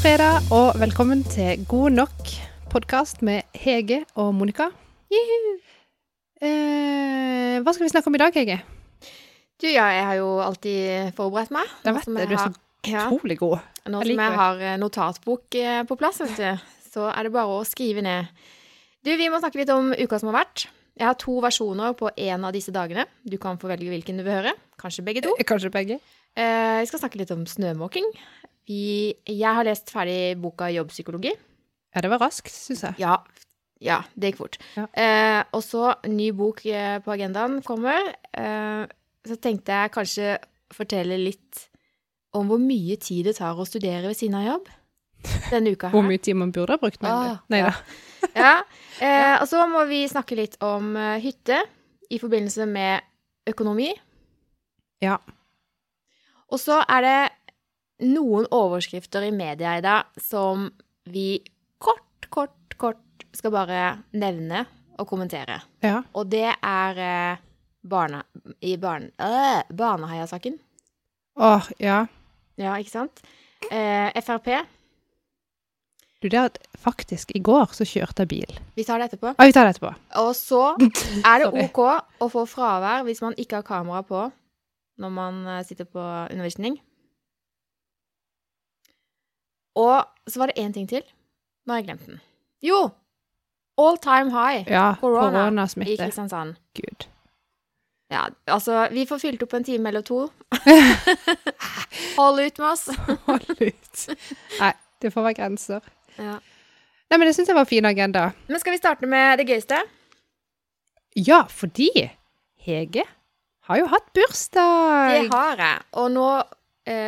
fredag, og velkommen til God nok podkast med Hege og Monica. Eh, hva skal vi snakke om i dag, Hege? Du, ja, jeg har jo alltid forberedt meg. Jeg vet jeg du er så ja, utrolig god. Nå som jeg har eh, notatbok eh, på plass, vet du, så er det bare å skrive ned. Du, vi må snakke litt om uka som har vært. Jeg har to versjoner på en av disse dagene. Du kan få velge hvilken du vil høre. Kanskje begge to. Eh, Kanskje begge? Eh, Jeg skal snakke litt om snømåking. Jeg har lest ferdig boka Jobbpsykologi. Ja, det var raskt, syns jeg. Ja, ja, det gikk fort. Ja. Eh, og så ny bok eh, på agendaen kommer. Eh, så tenkte jeg kanskje fortelle litt om hvor mye tid det tar å studere ved siden av jobb denne uka her. Hvor mye tid man burde ha brukt mener du? Ah, Nei ja. da. Ja. Eh, og så må vi snakke litt om eh, hytte i forbindelse med økonomi. Ja. Og så er det noen overskrifter i media i dag som vi kort, kort, kort skal bare nevne og kommentere. Ja. Og det er eh, i barn, øh, Baneheia-saken. Åh, ja. Ja, ikke sant? Eh, Frp. Du, det at faktisk i går så kjørte jeg bil. Vi tar det etterpå. Ah, vi tar det etterpå. Og så er det OK å få fravær hvis man ikke har kamera på når man eh, sitter på undervisning. Og så var det én ting til. Nå har jeg glemt den. Jo! All time high Ja, koronasmitte. i. Kristiansand. Gud. Ja, altså, vi får fylt opp en time eller to. Hold ut med oss. Hold ut. Nei, det får være grenser. Ja. Nei, men det syns jeg var en fin agenda. Men skal vi starte med det gøyeste? Ja, fordi Hege har jo hatt bursdag. Det har jeg. Og nå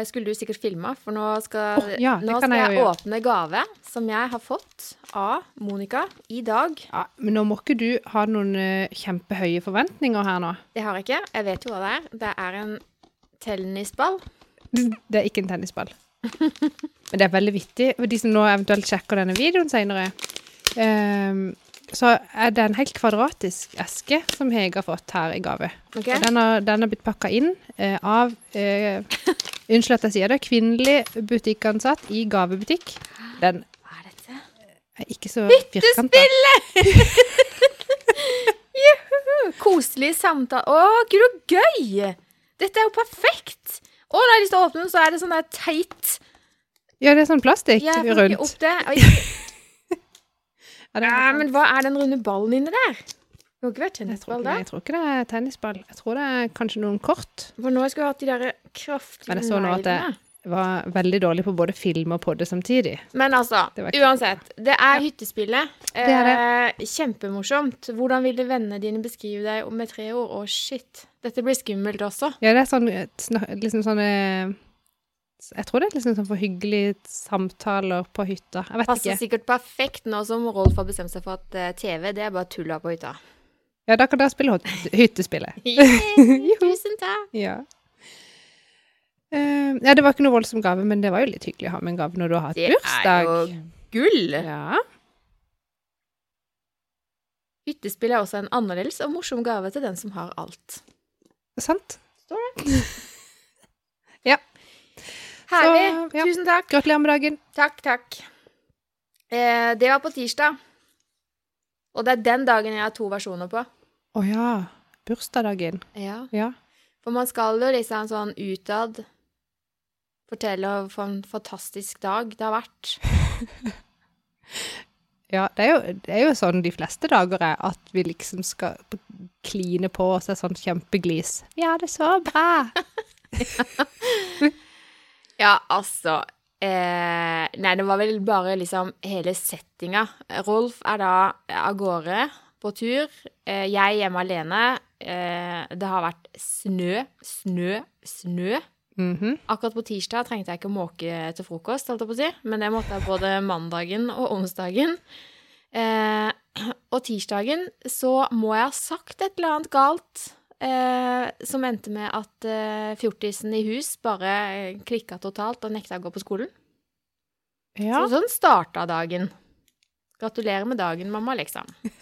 skulle du sikkert filma, for nå skal, oh, ja, nå skal jeg jeg, åpne gave som jeg har fått av Monica i dag. Ja, men nå må ikke du ha noen eh, kjempehøye forventninger her nå. Det har jeg ikke. Jeg vet jo hva det er. Det er en tennisball. Det er ikke en tennisball. Men det er veldig vittig. For de som nå eventuelt sjekker denne videoen senere, Um, så er det en helt kvadratisk eske som Hege har fått her i gave. Okay. Og den har, den har blitt pakka inn eh, av eh, Unnskyld at jeg sier det, kvinnelig butikkansatt i gavebutikk. Den Hva er dette? er ikke så firkanta. Juhu! Koselig samtale. Å, gud, så gøy! Dette er jo perfekt! Å, når jeg har lyst til å åpne den, så er det sånn der teit. Ja, det er sånn plastikk Jeg rundt. opp det. Oi. Ja, men hva er den runde ballen inni der? Det har ikke vært jeg, tennisball da. jeg tror ikke det er tennisball. Jeg tror det er kanskje noen kort. For nå skulle jeg hatt de der kraftige Men jeg så nå at det- var veldig dårlig på både film og podde samtidig. Men altså, Det uansett. Det er hyttespillet. Det er Eh, kjempemorsomt. Hvordan vil vennene dine beskrive deg med tre ord? Å, shit. Dette blir skummelt også. Ja, det er sånn eh, liksom sånn eh, Jeg tror det er liksom sånn for hyggelige samtaler på hytta. Jeg vet Passer ikke. sikkert perfekt nå som Rolf har bestemt seg for at eh, TV, det er bare tulla på hytta. Ja, da kan dere spille hyt- hyttespillet. Yeah, tusen takk. Ja. Uh, ja, det var ikke noe voldsom gave, men det var jo litt hyggelig å ha med en gave når du har hatt Det er jo gull. Ja. Hyttespill er også en annerledes og morsom gave til den som har alt. Sant? Står det? Ja. Herlig. Så, ja. Tusen takk. Gratulerer med dagen. Takk, takk. Eh, det var på tirsdag. Og det er den dagen jeg har to versjoner på. Å ja. Bursdagsdagen. Ja. Ja. For man skal jo liksom sånn utad fortelle for en fantastisk dag det har vært. Ja, det er, jo, det er jo sånn de fleste dager er, at vi liksom skal kline på oss et sånt kjempeglis. Ja, det er så bra! Ja, altså eh, Nei, det var vel bare liksom hele settinga. Rolf er da av gårde på tur. Eh, jeg hjemme alene. Eh, det har vært snø, snø, snø. Mhm. Akkurat på tirsdag trengte jeg ikke måke til frokost, holdt jeg på å si. Men det måtte jeg både mandagen og onsdagen. Eh, og tirsdagen så må jeg ha sagt et eller annet galt. Eh, som endte med at eh, fjortisen i hus bare klikka totalt og nekta å gå på skolen. Ja. Så sånn starta dagen. Gratulerer med dagen, mamma, liksom.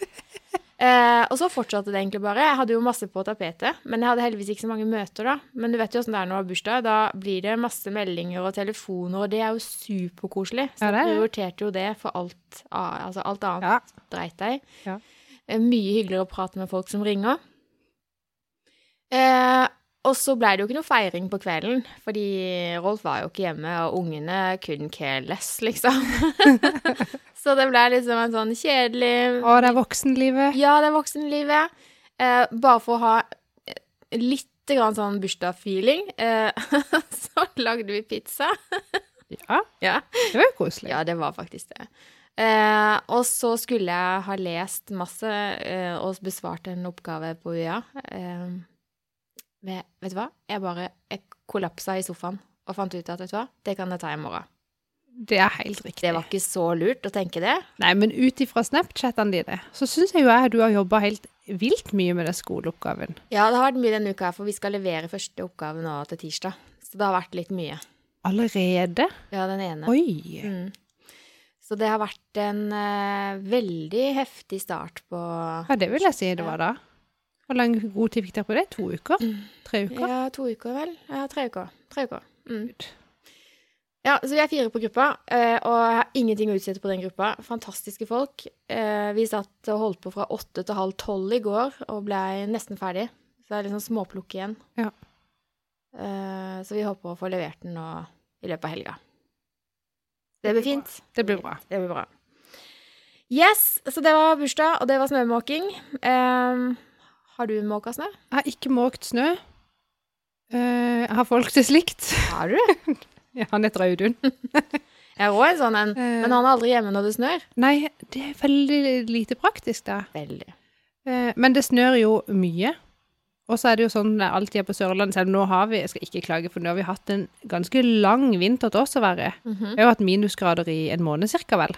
Eh, og så fortsatte det egentlig bare. Jeg hadde jo masse på tapetet, men jeg hadde heldigvis ikke så mange møter da. Men du vet jo åssen det er når du har bursdag. Da blir det masse meldinger og telefoner, og det er jo superkoselig. Så Ja, jeg prioriterte jo det for alt, altså alt annet Ja. dreit deg. Ja. Eh, Mye hyggeligere å prate med folk som ringer. Eh, og så ble det jo ikke noe feiring på kvelden, fordi Rolf var jo ikke hjemme, og ungene couldn't care less, liksom. så det ble liksom en sånn kjedelig Å, det er voksenlivet. Ja, det er voksenlivet. Eh, bare for å ha eh, litt grann sånn bursdagsfeeling, eh, så lagde vi pizza. Ja, Ja. det var jo koselig. Ja, det var faktisk det. Eh, og så skulle jeg ha lest masse eh, og besvart en oppgave på UiA. Eh, vet, vet du hva? Jeg bare jeg kollapsa i sofaen og fant ut at vet du hva, det kan jeg ta i morgen. Det er helt riktig. Det var ikke så lurt å tenke det. Nei, men ut ifra Snapchatene dine, så syns jeg jo jeg du har jobba helt vilt mye med den skoleoppgaven. Ja, det har vært mye denne uka, her, for vi skal levere første oppgave nå til tirsdag. Så det har vært litt mye. Allerede? Ja, den ene. Oi. Mm. Så det har vært en uh, veldig heftig start på Ja, det vil jeg si det var da. Hvor lang god tid fikk dere på det? To uker? Tre uker? Ja, to uker, vel? Ja, tre uker. Tre uker. Mm. Ja, så vi er fire på gruppa, eh, og jeg har ingenting å utsette på den gruppa. Fantastiske folk. Eh, Vi satt og holdt på fra åtte til halv tolv i går, og ble nesten ferdig. Så det er sånn småplukk igjen. Ja. Eh, Så vi håper å få levert den nå i løpet av helga. Det blir fint. Det blir bra. Det blir bra. Yes, så det var bursdag, og det var snømåking. Har du måka snø? Jeg har ikke måkt snø. Uh, jeg har folk til slikt. Har du? Ja, han heter Audun. Jeg er òg en sånn en, Eh. men han er aldri hjemme når det snør. Nei, det er veldig lite praktisk, da. Veldig. Uh, Men det snør jo mye. Og så er det jo sånn alltid på Sørlandet, selv om nå har vi, jeg skal ikke klage, for nå har vi hatt en ganske lang vinter til oss å være. Mhm. Vi har jo hatt minusgrader i en måned cirka, vel.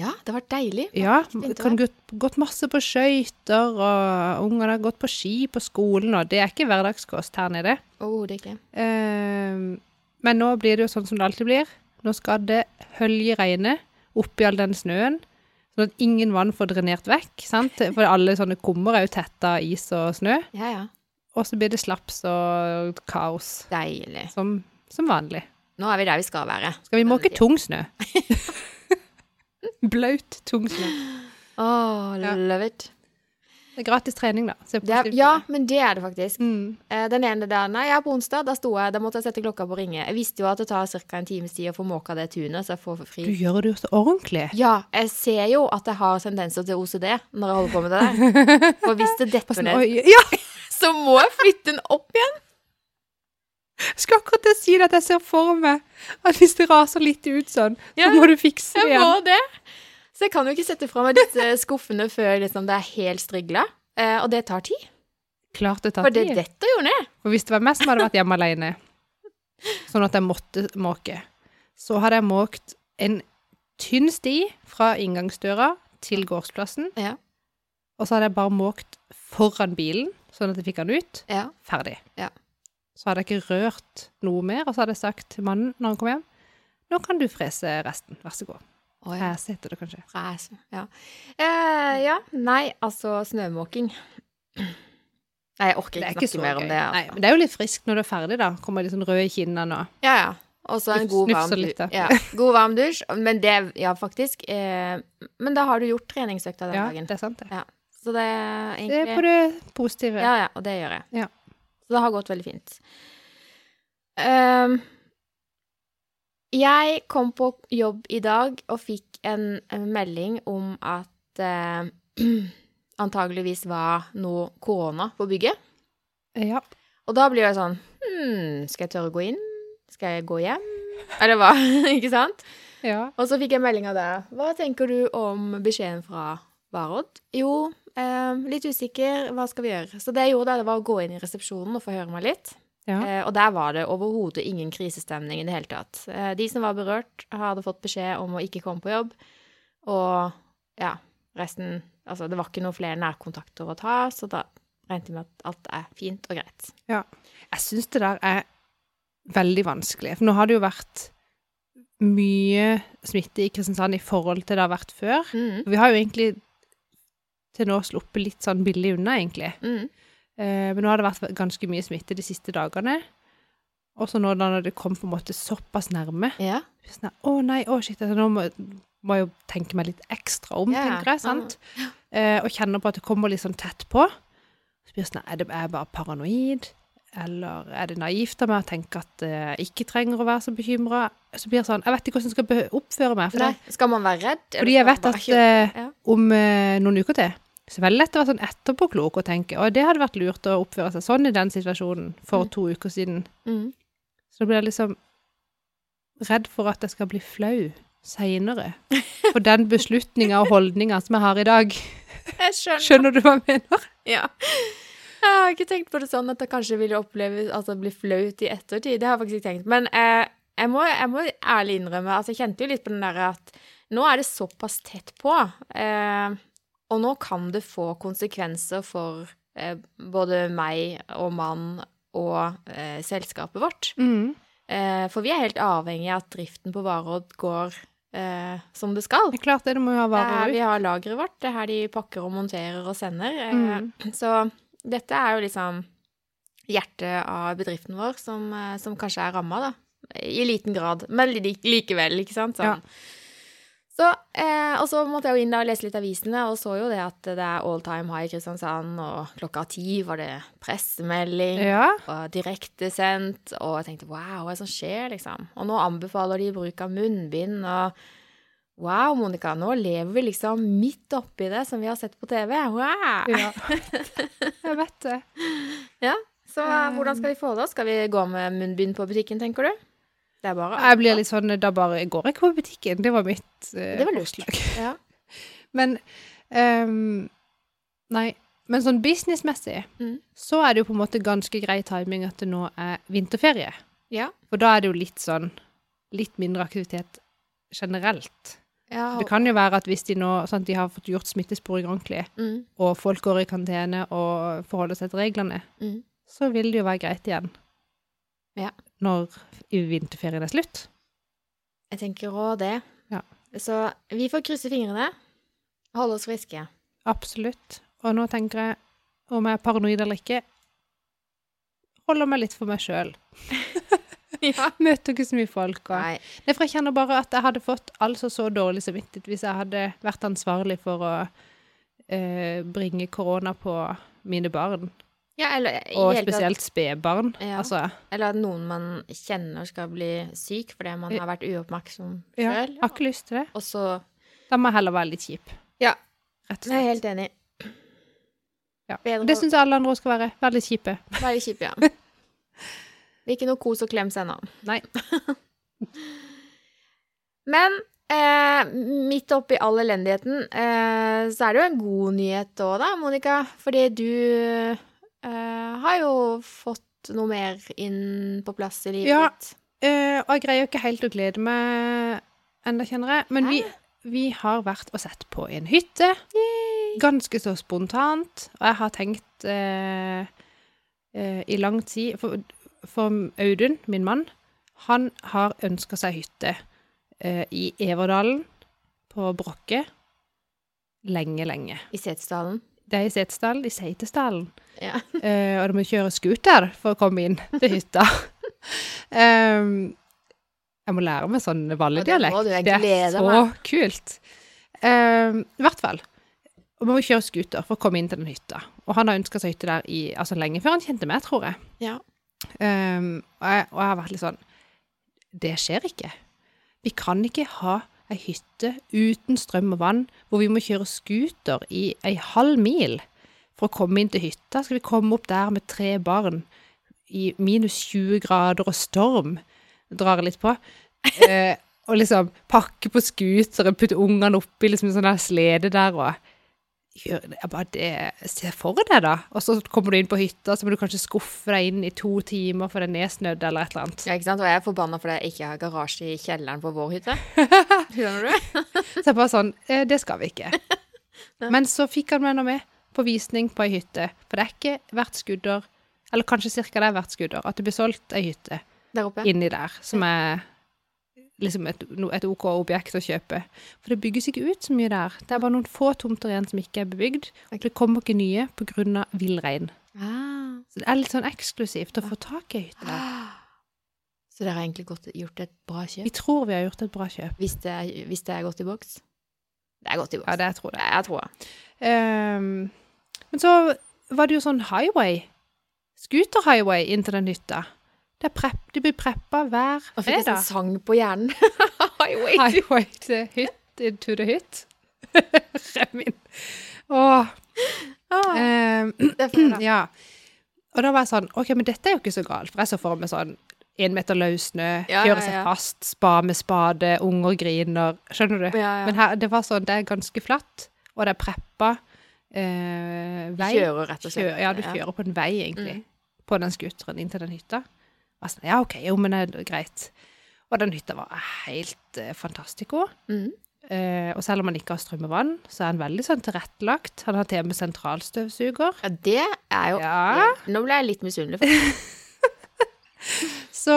Ja, det har vært deilig. Ja, kan gått, gått masse på skøyter, og ungene har gått på ski på skolen, og det er ikke hverdagskost her nede. Oh, det er ikke. Uh, men nå blir det jo sånn som det alltid blir. Nå skal det hølje regne oppi all den snøen, sånn at ingen vann får drenert vekk, sant? For alle sånne kummer er jo tetta av is og snø, Ja, ja. og så blir det slaps og kaos, Deilig. som, som vanlig. Nå er vi der vi skal være. Skal vi måke tung snø? Blaut, tung snø. Åh, Ja. love it. Det er gratis trening, da. Se Det er, ja, men det er det faktisk. Mm. Eh, Den ene der, nei, ja, på onsdag, da sto jeg, da måtte jeg sette klokka på ringe. Jeg visste jo at det tar ca. en times tid å få måka det tunet, så jeg får fri. Du gjør det jo så ordentlig. Ja, jeg ser jo at jeg har tendenser til OCD når jeg holder på med det der. For hvis det detter Sånn, ned, ja, så må jeg flytte den opp igjen. Jeg skal akkurat til å si det at jeg ser for meg at hvis det raser litt ut sånn, Ja, så må du fikse det Jeg må det. Så jeg kan jo ikke sette fra meg disse skuffene før liksom, det er helt strigla. Eh, og det tar tid. Klart det tar For det tid. detter jo ned. For hvis det var meg som hadde vært hjemme alene, sånn at jeg måtte måke, så hadde jeg måkt en tynn sti fra inngangsdøra til gårdsplassen, Ja. og så hadde jeg bare måkt foran bilen, sånn at jeg fikk den ut. Ja. Ferdig. Ja. Så hadde jeg ikke rørt noe mer, og så hadde jeg sagt til mannen når han kom hjem, nå kan du frese resten, vær så god. Å, ja. Frese heter det kanskje. Frese, Ja. Eh, ja. Nei, altså snømåking. Nei, jeg orker er ikke ikke snakke så mer gøy. om det. Nei, Altså. men det er jo litt friskt når du er ferdig, da. Kommer litt sånn rød i kinnene og Ja, ja. Og så en god varm, litt, ja, god varm dusj. Men det, ja, faktisk. Eh, men da har du gjort treningsøkta den Ja, dagen. det er sant, det. Så det er Det egentlig er på det positive. Ja, ja, og det gjør jeg. Ja. Så det har gått veldig fint. Um, jeg kom på jobb i dag og fikk en, en melding om at uh, antageligvis var noe korona på bygget. Ja. Og da blir jeg sånn Hm, skal jeg tørre å gå inn? Skal jeg gå hjem? Eller hva? Ikke sant? ja. Og så fikk jeg melding av deg. Hva tenker du om beskjeden fra Varodd? Jo, eh, litt usikker. Hva skal vi gjøre? Så det jeg gjorde, da, det var å gå inn i resepsjonen og få høre meg litt. Ja. Eh, og der var det overhodet ingen krisestemning i det hele tatt. Eh, de som var berørt, hadde fått beskjed om å ikke komme på jobb. Og ja, resten Altså, det var ikke noen flere nærkontakter å ta, så da regnet jeg med at alt er fint og greit. Ja. Jeg syns det der er veldig vanskelig. For nå har det jo vært mye smitte i Kristiansand i forhold til det har vært før. Mm. Vi har jo egentlig til nå sluppet litt sånn billig unna, egentlig. Mm. Eh, men nå har det vært ganske mye smitte de siste dagene. Og så nå da når det kom på en måte såpass nærme Ja. sånn, Å nei, å shit, altså, nå må, må jeg jo tenke meg litt ekstra om, Ja, tenker jeg, sant? Eh, og kjenner på at det kommer litt sånn tett på. Så blir det sånn, er jeg bare paranoid? Eller er det naivt av meg å tenke at eh, jeg ikke trenger å være så bekymra? Så blir det sånn, jeg vet ikke hvordan jeg skal oppføre meg. For Nei, skal man være redd? fordi jeg vet at eh, Ja. om eh, noen uker til så er det veldig lett å være sånn etterpåklok og tenke å, det hadde vært lurt å oppføre seg sånn i den situasjonen for Mm. to uker siden. Mm. Så blir jeg liksom redd for at jeg skal bli flau seinere for den beslutninga og holdninga som jeg har i dag. Jeg skjønner. Skjønner du hva jeg mener? Ja. Jeg har ikke tenkt på det sånn at jeg kanskje ville oppleve altså bli flaut i ettertid. Det har jeg faktisk ikke tenkt. Men eh, jeg, må, jeg må ærlig innrømme altså Jeg kjente jo litt på den derre at nå er det såpass tett på. Eh, og nå kan det få konsekvenser for eh, både meg og mann og eh, selskapet vårt. Mm. Eh, for vi er helt avhengig av at driften på Varodd går eh, som det skal. Det er klart det, det må jo ha varer ut. vi har lageret vårt. Det er her de pakker og monterer og sender. Eh, Mm. Så dette er jo liksom hjertet av bedriften vår som, eh, som kanskje er ramma, da. I liten grad, men likevel, ikke sant. Sånn. Så, eh, og så måtte jeg jo inn og lese litt avisene, og så jo det at det er all time high i Kristiansand, og klokka ti var det pressemelding. Ja. Og direktesendt, og jeg tenkte wow, hva er det som skjer, liksom? Og nå anbefaler de bruk av munnbind, og wow, Monica, nå lever vi liksom midt oppi det som vi har sett på TV. Wow! ja. Jeg vet det. Ja, Så eh, hvordan skal vi få det? Skal vi gå med munnbind på butikken, tenker du? Det er bare Jeg blir litt sånn Da bare går jeg ikke på butikken. Det var mitt uh, Det var lurt. Ja. Men um, Nei. Men sånn businessmessig Mm. så er det jo på en måte ganske grei timing at det nå er vinterferie. Ja. For da er det jo litt sånn Litt mindre aktivitet generelt. Ja. Det kan jo være at hvis de nå sånn de har fått gjort smittesporing ordentlig, Mm, og folk går i karantene og forholder seg til reglene, mm. så vil det jo være greit igjen. Ja. Når vinterferien er slutt. Jeg tenker òg det. Ja. Så vi får krysse fingrene. Holde oss friske. Absolutt. Og nå tenker jeg, om jeg er paranoid eller ikke, holder meg litt for meg sjøl. ja. Møter ikke så mye folk. Og... Nei. Nei, for jeg kjenner bare at jeg hadde fått altså så dårlig samvittighet hvis jeg hadde vært ansvarlig for å eh, bringe korona på mine barn. Ja, eller Og spesielt spedbarn. Ja. Altså, Eller at noen man kjenner skal bli syk fordi man har vært uoppmerksom ja, har ikke lyst til det. Og så Da må jeg heller være litt kjip. Ja. Rett og Jeg er helt enig. Ja. Det syns jeg alle andre skal være. Være litt kjipe. være kjipe, ja. Det er ikke noe kos og klems ennå. Nei. Men eh, midt oppi all elendigheten, eh, så er det jo en god nyhet òg, da, Monica. Fordi du eh, har jo fått noe mer inn på plass i livet Ja. ditt. Ja, og jeg greier jo ikke helt å glede meg enda, kjenner jeg. Men vi, vi har vært og sett på en hytte. Ganske så spontant. Og jeg har tenkt eh, eh, i lang tid For, for Audun, min mann, han har ønska seg hytte eh, i Everdalen på Brokke lenge, lenge. I Setesdalen. Det er i Setesdalen, i Seitesdalen. Ja. Eh, og du må kjøre scooter for å komme inn til hytta. um, jeg må lære meg sånn valledialekt. Det Det er så meg. kult. Um, I hvert fall. Og man må kjøre scooter for å komme inn til den hytta. Og han har ønska seg hytte der i, altså lenge før han kjente meg, tror jeg. Ja. Em, og, jeg og jeg har vært litt sånn Det skjer ikke. Vi kan ikke ha ei hytte uten strøm og vann, hvor vi må kjøre scooter i ei halv mil for å komme inn til hytta. Skal vi komme opp der med tre barn i minus 20 grader og storm, drar litt på, Uh, og liksom pakke på scooteren, putte ungene oppi liksom en sånn slede der og gjør jeg bare det, Se for deg, da. Og så kommer du inn på hytta, så må du kanskje skuffe deg inn i to timer for det er nedsnødd eller et eller annet. ja, ikke sant? Og jeg er forbanna fordi jeg ikke har garasje i kjelleren på vår hytte. Skjønner du? Så jeg bare sånn eh, Det skal vi ikke. Men så fikk han meg nå med på visning på ei hytte. For det er ikke hvert skudder, eller kanskje cirka det er hvert skudder, at det blir solgt ei hytte Der inni der som er liksom et, et OK objekt å kjøpe. For det bygges ikke ut så mye der. Det er bare noen få tomter igjen som ikke er bebygd. Og det kommer ikke nye pga. villrein. Ah. Så det er litt sånn eksklusivt å få tak i hytte der. Så dere har egentlig gjort et bra kjøp? Vi tror vi har gjort et bra kjøp. Hvis det, er- hvis det er godt i boks? Det er godt i boks. Ja, det tror jeg. jeg tror det. Ehm, men så var det jo sånn highway. Scooter-highway inn til den hytta. Det er prepp, de blir preppa hver og fikk jeg fredag. sånn sang på hjernen. Highway. Highway to hytt, to the hytt. Remin. Åh. Ah, ehm, det er fredag. ja. Og da var jeg sånn, ok, men dette er jo ikke så galt. For jeg så for meg sånn, en meter løs snø, Ja, kjøre ja, seg ja. fast, spa med spade, unger griner. Skjønner du? Ja, ja. Men her, det var sånn, det er ganske flatt, og det er preppa eh, vei. Kjører rett og slett. Kjører, ja, du kjører på en vei, egentlig. Mm. På den scooteren inn til den hytta. Og sånn, ja, ok, jo, men det er greit. Og den hytta var helt eh, fantastico. Mm. Eh, og selv om han ikke har strøm og vann, så er han veldig sånn tilrettelagt. Han har til og med sentralstøvsuger. Ja, det er jo Ja. Nå ble jeg litt misunnelig. Så,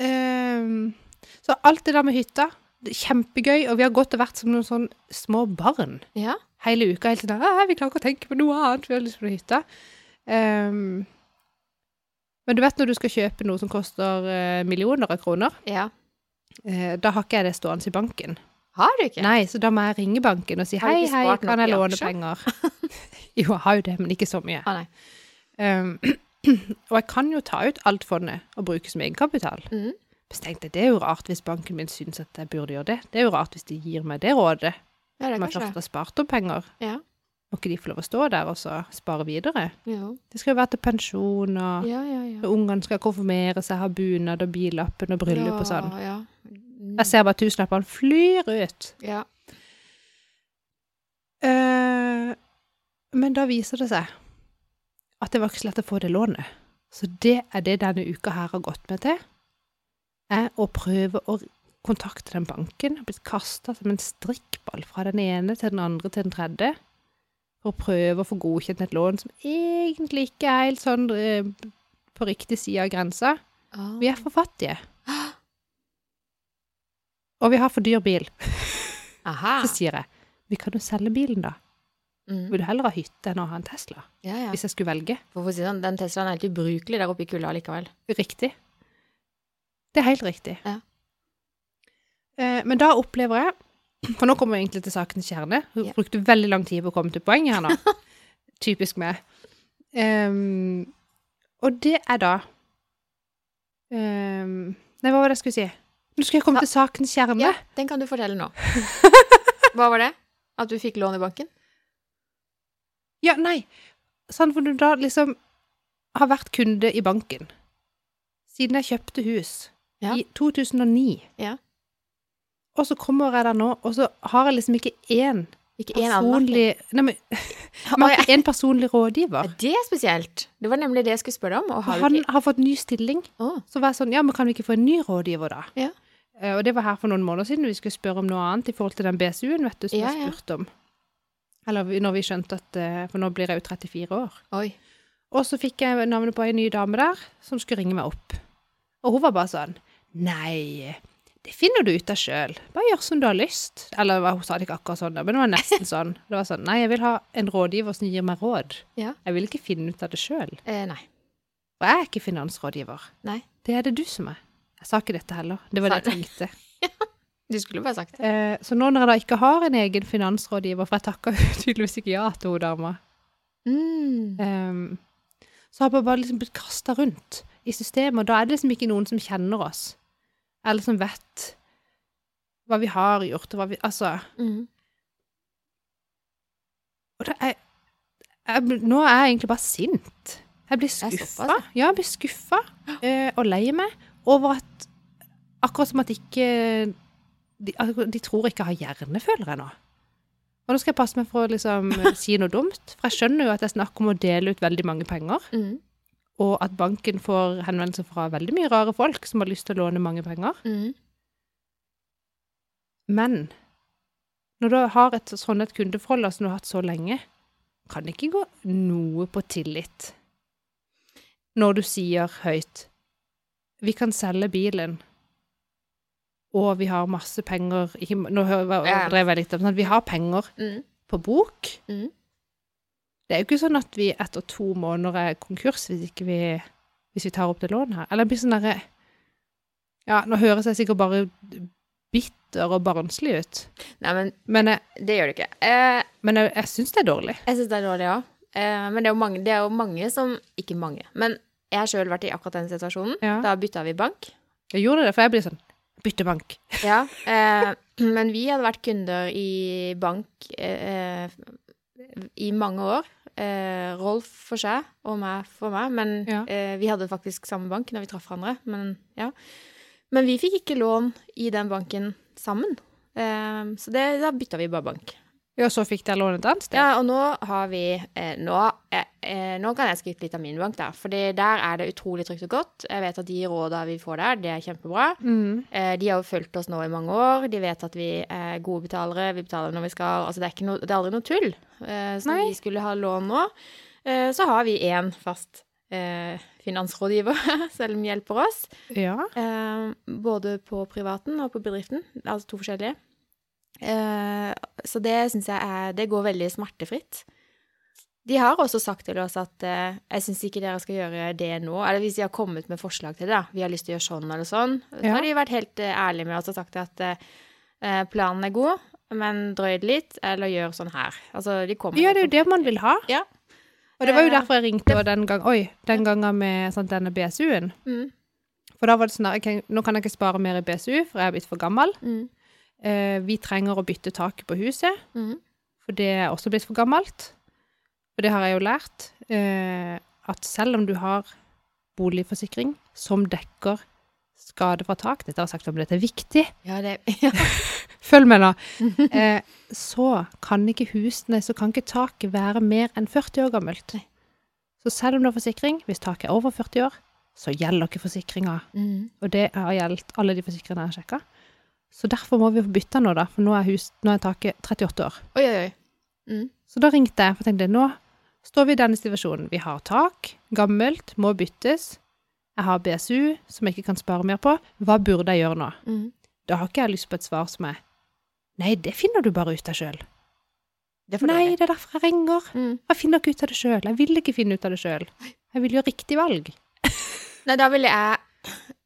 ehm, så alt det der med hytta, det er kjempegøy, og vi har gått og vært som noen sånn små barn. Ja. hele uka helt sånn «Æ, Vi klarer ikke å tenke på noe annet, vi har lyst på hytta. Ehm, men du vet når du skal kjøpe noe som koster eh, millioner av kroner, ja. eh, da har ikke jeg det stående i banken. Har du ikke? Nei, så da må jeg ringe banken og si hei, hei, kan jeg låne penger? jo, jeg har jo det, men ikke så mye. Ah. Ehm, og jeg kan jo ta ut alt fondet og bruke som egenkapital. Mm. Så tenkte jeg, det er jo rart hvis banken min syns at jeg burde gjøre det. Det er jo rart hvis de gir meg det rådet, Ja, det er kanskje jeg først har spart opp penger. Ja. Må ikke de få lov å stå der og så spare videre? Ja. Det skal jo være til pensjon, og Ja, ja, ja. ungene skal konfirmere seg, ha bunad og billappen og bryllup og sånn. Mm. Jeg ser bare tusenlappene flyr ut. ja. Uh, men da viser det seg at det var ikke så lett å få det lånet. Så det er det denne uka her har gått med til, er å prøve å kontakte den banken. Har blitt kasta som en strikkball fra den ene til den andre til den tredje. For å prøve å få godkjent et lån som egentlig ikke er helt sånn eh, på riktig side av grensa. Oh. Vi er for fattige. Og vi har for dyr bil. Aha. Så sier jeg, vi kan jo selge bilen da. Mm. Vil du heller ha hytte enn å ha en Tesla? Ja, ja. Hvis jeg skulle velge. For å si sånn, den Teslaen er helt ubrukelig der oppe i kulda likevel. Riktig. Det er helt riktig. Ja. Eh, men da opplever jeg For nå kommer vi egentlig til sakens kjerne. Hun yeah. brukte veldig lang tid på å komme til poenget her nå. Typisk meg. Um, og det er da um, Nei, hva var det jeg skulle si? Nå skulle jeg komme til sakens kjerne. Ja, den kan du fortelle nå. Hva var det? At du fikk lån i banken? Ja, nei. Sånn, for du da liksom har vært kunde i banken siden jeg kjøpte hus Ja. i 2009. Ja. Og så kommer jeg der nå, og så har jeg liksom ikke én Ikke én personlig Nei, men har ikke én personlig rådgiver. Det er spesielt. Det var nemlig det jeg skulle spørre om. Har han ikke... har fått ny stilling. Oh. Så var jeg sånn, ja, men kan vi ikke få en ny rådgiver, da? Ja. Eh, Og det var her for noen måneder siden vi skulle spørre om noe annet i forhold til den BSU-en, vet du, som Ja, jeg spurte om. Eller når vi skjønte at eh, For nå blir jeg jo 34 år. oi. Og så fikk jeg navnet på ei ny dame der, som skulle ringe meg opp. Og hun var bare sånn Nei, det finner du ut av sjøl. Bare gjør som du har lyst. Eller hun sa det ikke akkurat sånn, men det var nesten sånn. Det var sånn Nei, jeg vil ha en rådgiver som gir meg råd. Ja. Jeg vil ikke finne ut av det sjøl. Eh, nei. Og jeg er ikke finansrådgiver. Nei. Det er det du som er. Jeg sa ikke dette heller. Det var det jeg tenkte. Du skulle bare sagt det. Eh, så nå når jeg da ikke har en egen finansrådgiver, for jeg takka tydeligvis ikke ja til hun dama, Mm. eh, så har jeg bare liksom blitt kasta rundt i systemet, og da er det liksom ikke noen som kjenner oss, eller som vet hva vi har gjort, og hva vi Altså Mm. Og det er, jeg, Nå er jeg egentlig bare sint. Jeg blir skuffa. Ja, jeg blir skuffa eh, og lei meg over at Akkurat som at ikke de, de tror ikke jeg har hjernefølere nå. Og nå skal jeg passe meg for å liksom si noe dumt, for jeg skjønner jo at det er snakk om å dele ut veldig mange penger. Mm. Og at banken får henvendelser fra veldig mye rare folk som har lyst til å låne mange penger. Mm. Men når du har et sånn et kundeforhold som du har hatt så lenge, kan det ikke gå noe på tillit når du sier høyt Vi kan selge bilen og vi har masse penger ikke, Nå drev jeg litt, om sånn, vi har penger Mm. på bok. Mm. Det er jo ikke sånn at vi etter to måneder er konkurs hvis vi hvis vi tar opp det lånet her. Eller det blir sånn derre Ja, nå høres jeg sikkert bare bitter og barnslig ut, Nei, men men jeg, det gjør det ikke. Eh, men jeg, jeg syns det er dårlig. jeg syns det er dårlig ja. Eh, men det er, mange, det er jo mange som Ikke mange, men jeg har sjøl vært i akkurat den situasjonen. Ja. Da bytta vi bank. Jeg gjorde det, for jeg blir sånn Bytte bank. Ja, eh, men vi hadde vært kunder i bank eh, i mange år. Eh, Rolf for seg og meg for meg, men Ja. eh, vi hadde faktisk samme bank når vi traff hverandre. Men, ja. men vi fikk ikke lån i den banken sammen. Eh, så det, da bytta vi bare bank. Ja, så fikk dere lånet et annet sted. Ja, og nå har vi eh, nå, eh, eh, nå kan jeg skryte litt av min bank, der. For der er det utrolig trygt og godt. Jeg vet at de råda vi får der, det er kjempebra. Mm. Eh, de har jo fulgt oss nå i mange år. De vet at vi er gode betalere. Vi betaler når vi skal. Altså, det er, noe, det er aldri noe tull. Eh, så Nei. vi skulle ha lån nå, eh, så har vi én fast eh, finansrådgiver som hjelper oss. Ja. Eh, både på privaten og på bedriften. Altså to forskjellige. Eh, så det syns jeg er Det går veldig smertefritt. De har også sagt til oss at eh, jeg syns ikke dere skal gjøre det nå. Eller hvis de har kommet med forslag til det, da. Vi har lyst til å gjøre sånn eller sånn. Så Ja. har de vært helt eh, ærlige med oss og sagt at eh, planen er god, men drøy det litt, eller gjør sånn her. Altså, de kommer ja, det er jo det man vil ha. Ja. Og det var jo Eh, derfor jeg ringte det... den gang, oi, den gangen med sånn, denne BSU-en. Mm, For da var det sånn at nå kan jeg ikke spare mer i BSU, for jeg er blitt for gammel. mm, Eh, vi trenger å bytte taket på huset, mm. for det er også blitt for gammelt. For det har jeg jo lært, eh, at selv om du har boligforsikring som dekker skade fra tak, dette har jeg sagt om dette er viktig, Ja, det ja. følg med nå, eh, så kan ikke husene, så kan ikke taket være mer enn 40 år gammelt. Så selv om du har forsikring, hvis taket er over 40 år, så gjelder ikke forsikringa. Mm. Og det har gjeldt alle de forsikringene jeg har sjekka. Så derfor må vi få bytta nå, da, for nå er, hus, nå er taket 38 år. Oi, oi, oi. Mm. Så da ringte jeg, for jeg tenkte nå står vi i denne situasjonen. Vi har tak, gammelt, må byttes. Jeg har BSU, som jeg ikke kan spare mer på. Hva burde jeg gjøre nå? Mm. Da har ikke jeg lyst på et svar som er Nei, det finner du bare ut av sjøl. Det Nei, det er derfor jeg ringer. Mm. Jeg finner ikke ut av det sjøl. Jeg vil ikke finne ut av det sjøl. Jeg vil gjøre riktig valg. Nei, da ville jeg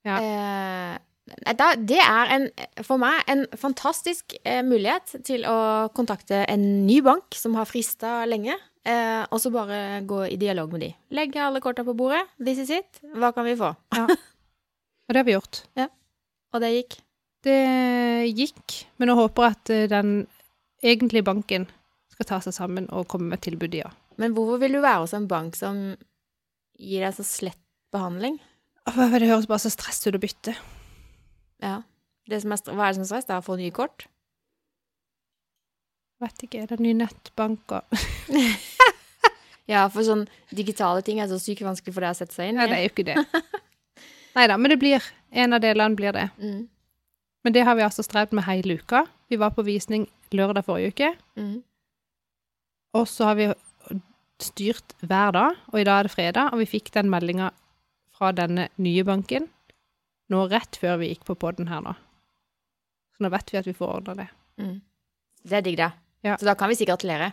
Ja. eh, Det er en, for meg en fantastisk eh, mulighet til å kontakte en ny bank som har frista lenge, eh, og så bare gå i dialog med de. Legge alle korta på bordet. This is it. Hva kan vi få? Og det har vi gjort. Og det gikk. Det gikk, men jeg håper at eh, den egentlige banken skal ta seg sammen og komme med tilbud, ja. Men hvorfor vil du være hos en bank som gir deg så slett behandling? Det høres bare så stress ut å bytte. Ja. Det som er, hva er det som er stress? Det er å få nye kort? Vet ikke, er det ny nettbanker? Ja, for sånn digitale ting er så sykt vanskelig for deg å sette seg inn Nei, Ja, det er jo ikke det. Nei da, men det blir En av delene blir det. Mm. Men det har vi altså strevd med hele uka. Vi var på visning lørdag forrige uke, Mm. og så har vi styrt hver dag, og i dag er det fredag, og vi fikk den meldinga fra denne nye banken nå rett før vi gikk på podden her nå. Så nå vet vi at vi får ordna det. Mm. Det er digg, det. Ja. Så da kan vi si gratulere.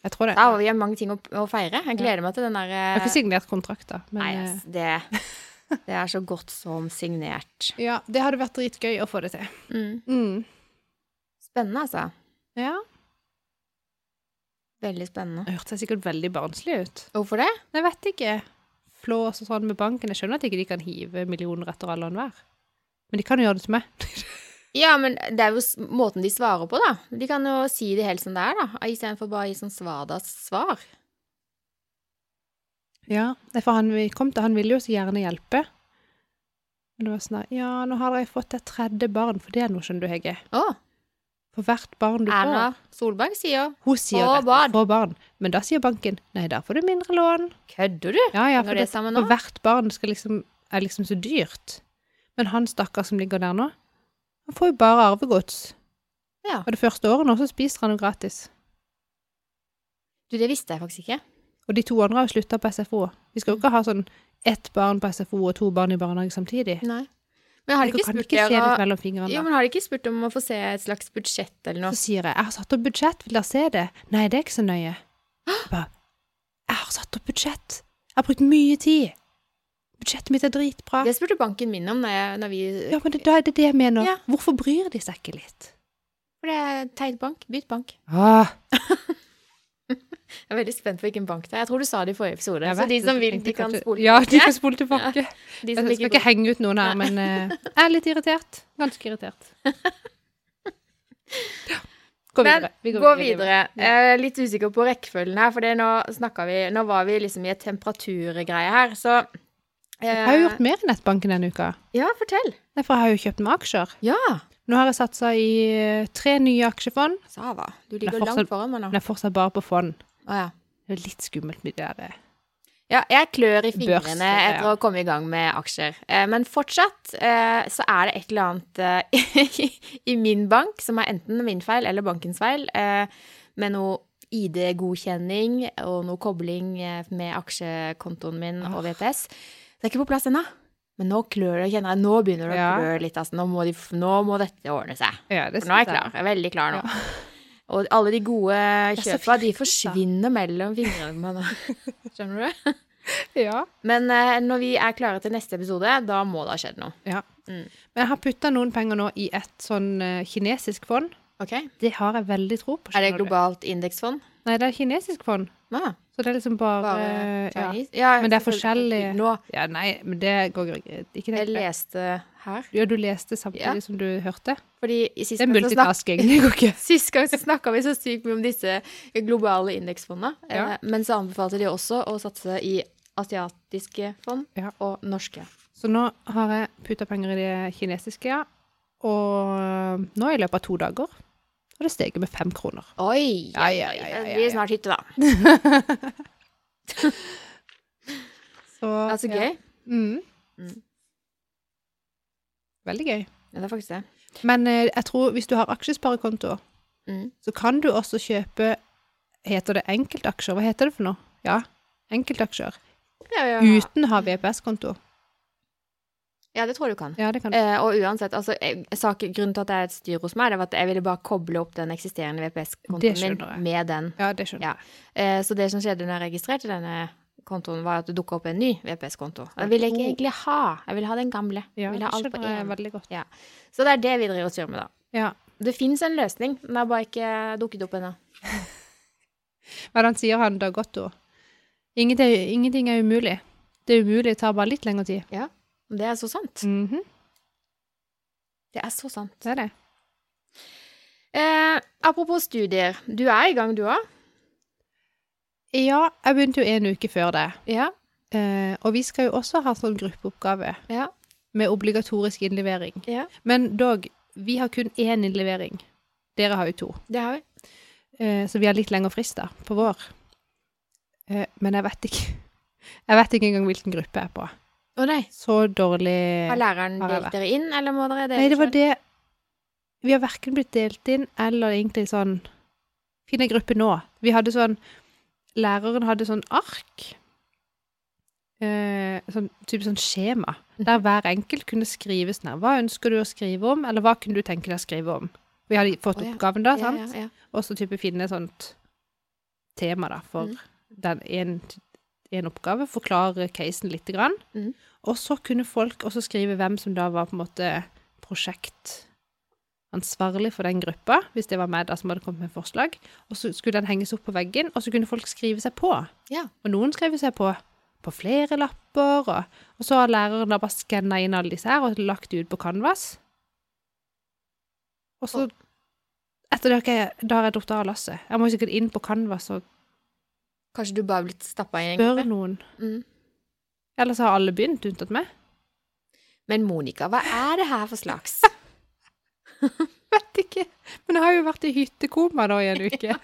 Jeg tror det. Da har vi mange ting å, å feire. Jeg gleder meg til den der Jeg har ikke signert da. men Nei, yes, det, det er så godt som signert. ja, det hadde vært dritgøy å få det til. Mm. Mm. Spennende, altså. Ja. Veldig spennende. Det hørtes sikkert veldig barnslig ut. Hvorfor det? Jeg vet ikke. Flås og sånn med banken. Jeg skjønner at ikke de kan hive millioner etter alle og enhver. Men de kan jo gjøre det til meg. Ja, men det er jo måten de svarer på, da. De kan jo si det helt som det er, da. Istedenfor bare å gi sånn svadas svar. Ja, for han vi kom til, han ville jo så gjerne hjelpe. Men det var sånn da, ja, nå har jeg fått et tredje barn, for det er noe, skjønner du, Hege. Å, For hvert barn du Erna får. Solberg sier Hun sier Få barn. få barn. Men da sier banken, nei, da får du mindre lån. Kødder du? Ja, ja, for, det for hvert barn liksom, er liksom så dyrt. Men han stakkar som ligger der nå, han får jo bare arvegods. Ja. Og det første året nå, så spiser han jo gratis. Du, det visste jeg faktisk ikke. Og de to andre har jo slutta på SFO. Vi skal jo ikke ha sånn ett barn på SFO og to barn i barnehage samtidig. Nei. Men har de ikke spurt dere men har de ikke spurt om å få se et slags budsjett eller noe? Så sier jeg 'Jeg har satt opp budsjett, vil dere se det?' Nei, det er ikke så nøye. Jeg bare 'Jeg har satt opp budsjett. Jeg har brukt mye tid. Budsjettet mitt er dritbra.' Det spurte banken min om når, jeg, når vi Ja, men det, da er det det jeg mener. Ja. Hvorfor bryr de seg ikke litt? For det er tegnbank. Bytt bank. Ah, Jeg er veldig spent på hvilken bank det er. Jeg tror du sa det i forrige episode. jeg Så vet de som vil, de kan spole spole Ja, de kan spole tilbake. De Jeg skal ikke henge ut noen her, men eh, jeg er litt irritert. Ganske irritert. Gå Men videre. Vi gå videre. Ja. Jeg er litt usikker på rekkefølgen her, for nå vi Nå var vi liksom i et temperaturgreie her, så uh, Jeg har jo gjort mer i nettbanken denne uka. Ja, fortell. Nei, for jeg har jo kjøpt meg aksjer. Ja. Nå har jeg satsa i eh, tre nye aksjefond, Sava. Du er ligger fortsatt- langt foran meg nå. men jeg er fortsatt bare på fond. Å ja. Det er litt skummelt med de der eh, Ja, jeg klør i fingrene fingrene ja. etter å komme i gang med aksjer. Eh, Men fortsatt eh, så er det et eller annet i min bank som er enten min feil eller bankens feil, med noe ID-godkjenning og noe kobling med aksjekontoen min og VPS. Det er ikke på plass ennå. Men nå klør det, kjenner jeg. Nå begynner det å klø litt. Altså. Nå, må de, nå må dette ordne seg. Ja, nå er jeg klar. Jeg er veldig klar nå. Ja. Og alle de gode kjøpa, de forsvinner mellom fingrene nå. Skjønner du? Ja. Men eh, når vi er klare til neste episode, da må det ha skjedd noe. ja. Mm. Men jeg har putta noen penger nå i et sånn eh, kinesisk fond. Ok? Det har jeg veldig tro på. Er det globalt indeksfond? Nei, det er kinesisk fond. Ah, Så det er liksom bare, bare ja. Ja. Men det er forskjellig- Nå, ja, nei, men det går ikke. Ikke jeg det. leste her, Ja, du leste samtidig Ja. som du hørte. fordi Det er multitasking. Det går ikke. sist gang så snakka vi så sykt mye om disse globale indeksfondene. Ja. Eh, men så anbefalte de også å satse i asiatiske fond Ja. og norske. Så nå har jeg putta penger i det kinesiske, ja. Og nå i løpet av to dager har det steget med fem kroner. Oi! Ja, ja, ja, ja, Det ja, blir snart hytte, da. Så, Ja, så gøy. Mm. Mm. Veldig gøy. Ja, det er faktisk det. Men eh, jeg tror hvis du har aksjesparekonto, Mm. så kan du også kjøpe Heter det enkeltaksjer? Hva heter det for noe? Ja, enkeltaksjer. Ja, ja. Uten å ha VPS-konto. ja, det tror jeg du kan. Ja, det kan Eh, og uansett, altså, jeg, sak, grunnen til at det er et styr hos meg, det var at jeg ville bare koble opp den eksisterende VPS-kontoen min med den. Ja, det skjønner jeg. Ja. Eh, så det som skjedde når jeg registrerte denne kontoen, var at det dukka opp en ny VPS-konto. Den ville jeg ikke egentlig ha. Jeg ville ha den gamle. Ja, ville ha alt på én. Ja. Så det er det vi driver og styrer med, da. Ja. Det fins en løsning, den har bare ikke dukket opp ennå. Det han sier, han Dag Otto? Ingenting, ingenting er umulig. Det umulig, det tar bare litt lengre tid. Det er så sant. Mhm, Det er så sant. det er det. Eh, apropos studier. Du er i gang, du òg? Ja, jeg begynte jo en uke før det. Ja. Eh, og vi skal jo også ha sånn gruppeoppgave Ja. med obligatorisk innlevering. ja. Men dog, vi har kun én innlevering. Dere har jo to. Det har vi. Eh, så vi har litt lengre frist da, på vår. Eh, men jeg vet ikke. Jeg vet ikke engang hvilken gruppe jeg er på. Å nei. Så dårlig Har læreren delt dere inn, eller må dere dele Nei, det var det Vi har verken blitt delt inn, eller egentlig sånn Finn en gruppe nå. Vi hadde sånn Læreren hadde sånn ark. Eh, sånn type sånn skjema. Der hver enkelt kunne skrive sånn her Hva ønsker du å skrive om, eller hva kunne du tenke deg å skrive om? Vi hadde fått oppgaven da, sant? ja, ja. Og så type finne et sånt tema da, for Mm. den en, en oppgave. Forklare casen lite grann. Mm. Og så kunne folk også skrive hvem som da var på en måte prosjektansvarlig for den gruppa, hvis det var meg da som hadde kommet med forslag. Og så skulle den henges opp på veggen, og så kunne folk skrive seg på. Ja. Og noen skrev seg på på flere lapper, og, og så har læreren da bare skanna inn alle disse her og lagt det ut på Canvas. Og så etter det har jeg, da har jeg datt av lasset. Jeg må sikkert inn på Canvas og Kanskje du bare har blitt stappa i en gruppe? noen. Mm. Ellers har alle begynt, unntatt meg. Men Monica, hva er det her for slags? Vet ikke. Men jeg har jo vært i hyttekoma da i en uke.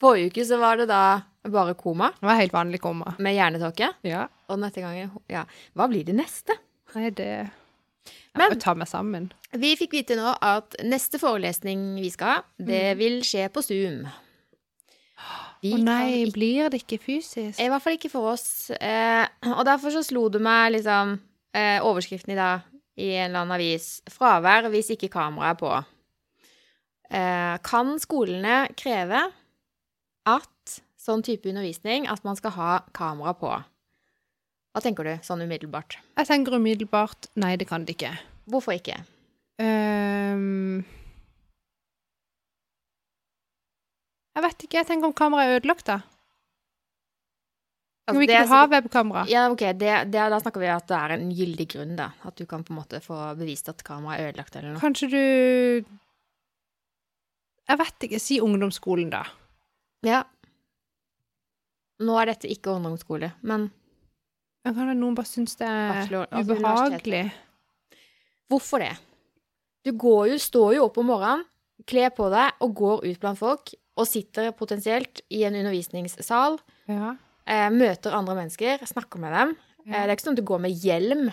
Forrige uke så var det da bare koma Det var helt vanlig koma. med hjernetåke. Ja. Og neste gang Ja. Hva blir det neste? Nei, det Jeg Men- må ta meg sammen. Vi fikk vite nå at neste forelesning vi skal ha, det vil skje på Zoom. Vi Å nei, ikke- blir det ikke fysisk? I hvert fall ikke for oss. Eh, og derfor så slo det meg liksom eh, Overskriften i dag i en eller annen avis 'Fravær hvis ikke kameraet er på'. Eh, kan skolene kreve at sånn type undervisning, at man skal ha kamera på? Hva tenker du, sånn umiddelbart? Jeg tenker umiddelbart nei, det kan det ikke. Hvorfor ikke? Um, jeg vet ikke. Jeg tenker om kameraet er ødelagt, da. Altså, Når vi ikke ha webkamera. Ja, ok, det, det, da snakker vi at det er en gyldig grunn, da. At du kan på en måte få bevist at kameraet er ødelagt eller noe. Kanskje du Jeg vet ikke. Si ungdomsskolen, da. Ja. Nå er dette ikke ungdomsskole, men Men kan noen bare synes det er altså ubehagelig. hvorfor det? Du går jo, står jo opp om morgenen, kler på deg og går ut blant folk, og sitter potensielt i en undervisningssal, Ja. Eh, møter andre mennesker, snakker med dem. Eh, det er ikke sånn at du går med hjelm.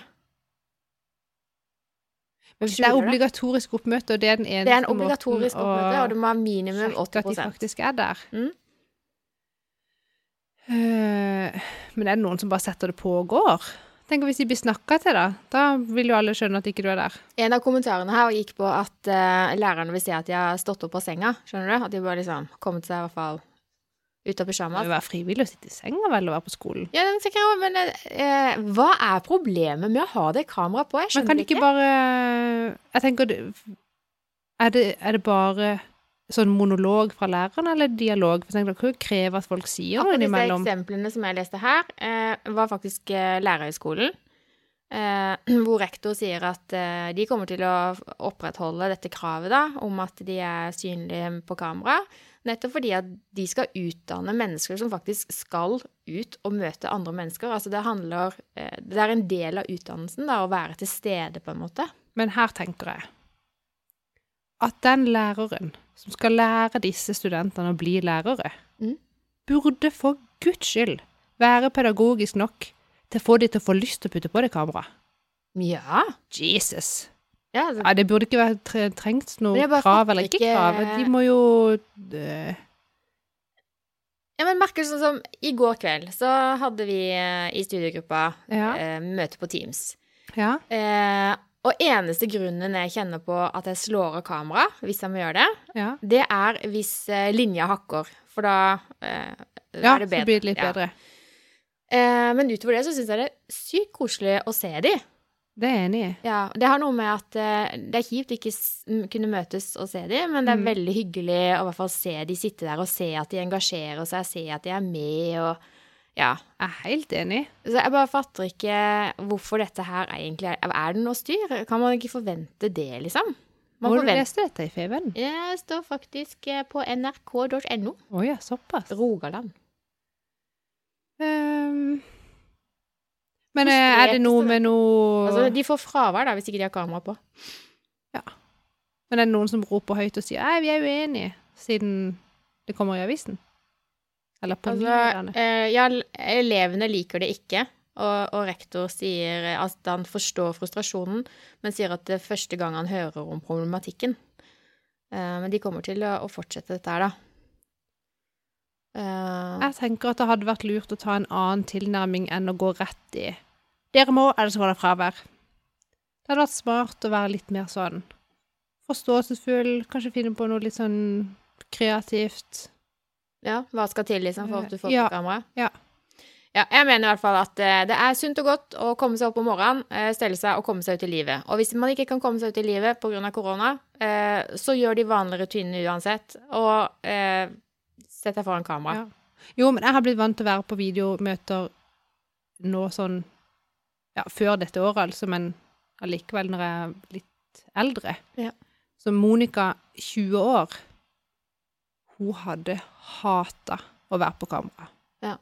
Men det er obligatorisk oppmøte, og det er den eneste Det er en obligatorisk måten oppmøte, og du må ha minimum sjekke at de 80 faktisk er der. Mm. Uh, men er det noen som bare setter det på og går? Tenk hvis de blir snakka til, da. Da vil jo alle skjønne at ikke du er der. En av kommentarene her gikk på at uh, lærerne vil se at de har stått opp av senga. Skjønner du? At de bare liksom kommet seg i hvert fall ut av Det pysjamas. være frivillig å sitte i senga vel og være på skolen. Ja, den tenker jeg også, men eh, hva er problemet med å ha det kameraet på? Jeg Men skjønner kan det de ikke bare Jeg tenker Er det, er det bare sånn monolog fra læreren, eller dialog? For kan jo kreve at folk sier noe Akkurat disse eksemplene som jeg leste her, eh, var faktisk eh, lærerhøgskolen. Eh, hvor rektor sier at eh, de kommer til å opprettholde dette kravet da, om at de er synlige på kamera. Nettopp fordi at de skal utdanne mennesker som faktisk skal ut og møte andre mennesker. Altså det handler eh, Det er en del av utdannelsen da, å være til stede, på en måte. Men her tenker jeg at den læreren som skal lære disse studentene å bli lærere, Mm. burde for guds skyld være pedagogisk nok til å få de til å få lyst til å putte på det kameraet. Ja. Jesus. Ja altså, Ja, det burde ikke være tre trengt noe krav eller ikke ikke- krav. De må jo øh, Ja, men merker sånn som I går kveld så hadde vi eh, i studiegruppa Ja. eh, møte på Teams. Ja. Eh, og eneste grunnen jeg kjenner på at jeg slår av kamera, hvis jeg må gjøre det, Ja, det er hvis eh, linja hakker. For da eh, ja er det så blir det litt Ja. bedre. Eh, men utover det så syns jeg det er sykt koselig å se de. Det er jeg enig i. Ja, det har noe med at uh, det er kjipt ikke kunne møtes og se dem, men det er Mm. veldig hyggelig å i hvert fall se de sitte der og se at de engasjerer seg, se at de er med og ja. Jeg er helt enig. Så jeg bare fatter ikke hvorfor dette her egentlig er Er det noe styr? Kan man ikke forvente det, liksom? Man Hvor du leste du dette i Feven? Det står faktisk eh, på nrk.no. Å ja, såpass. Rogaland. Ehm, men eh, er det noe med noe Altså, de får fravær da, hvis ikke de har kamera på. Ja. Men er det noen som roper høyt og sier Nei, vi er uenige, siden det kommer i avisen? Eller på Altså, nyhetene? eh, ja, elevene liker det ikke, og, og rektor sier eh, at han forstår frustrasjonen, men sier at det er første gang han hører om problematikken. Eh, men de kommer til å, å fortsette dette her, da. Eh, Jeg tenker at det hadde vært lurt å ta en annen tilnærming enn å gå rett i Dere må, ellers får dere fravær. Det hadde vært smart å være litt mer sånn forståelsesfull, kanskje finne på noe litt sånn kreativt. ja, hva skal til, liksom, for at du får Ja, på kamera? ja. Ja, jeg mener i hvert fall at eh, det er sunt og godt å komme seg opp om morgenen, eh, stelle seg og komme seg ut i livet. Og hvis man ikke kan komme seg ut i livet pga. korona, eh, så gjør de vanlige rutinene uansett, og sett deg foran kamera. Ja. Jo, men jeg har blitt vant til å være på videomøter nå sånn Ja, før dette året, altså, men allikevel når jeg er litt eldre. Ja. Så Monica, 20 år, hun hadde hata å være på kamera. Ja.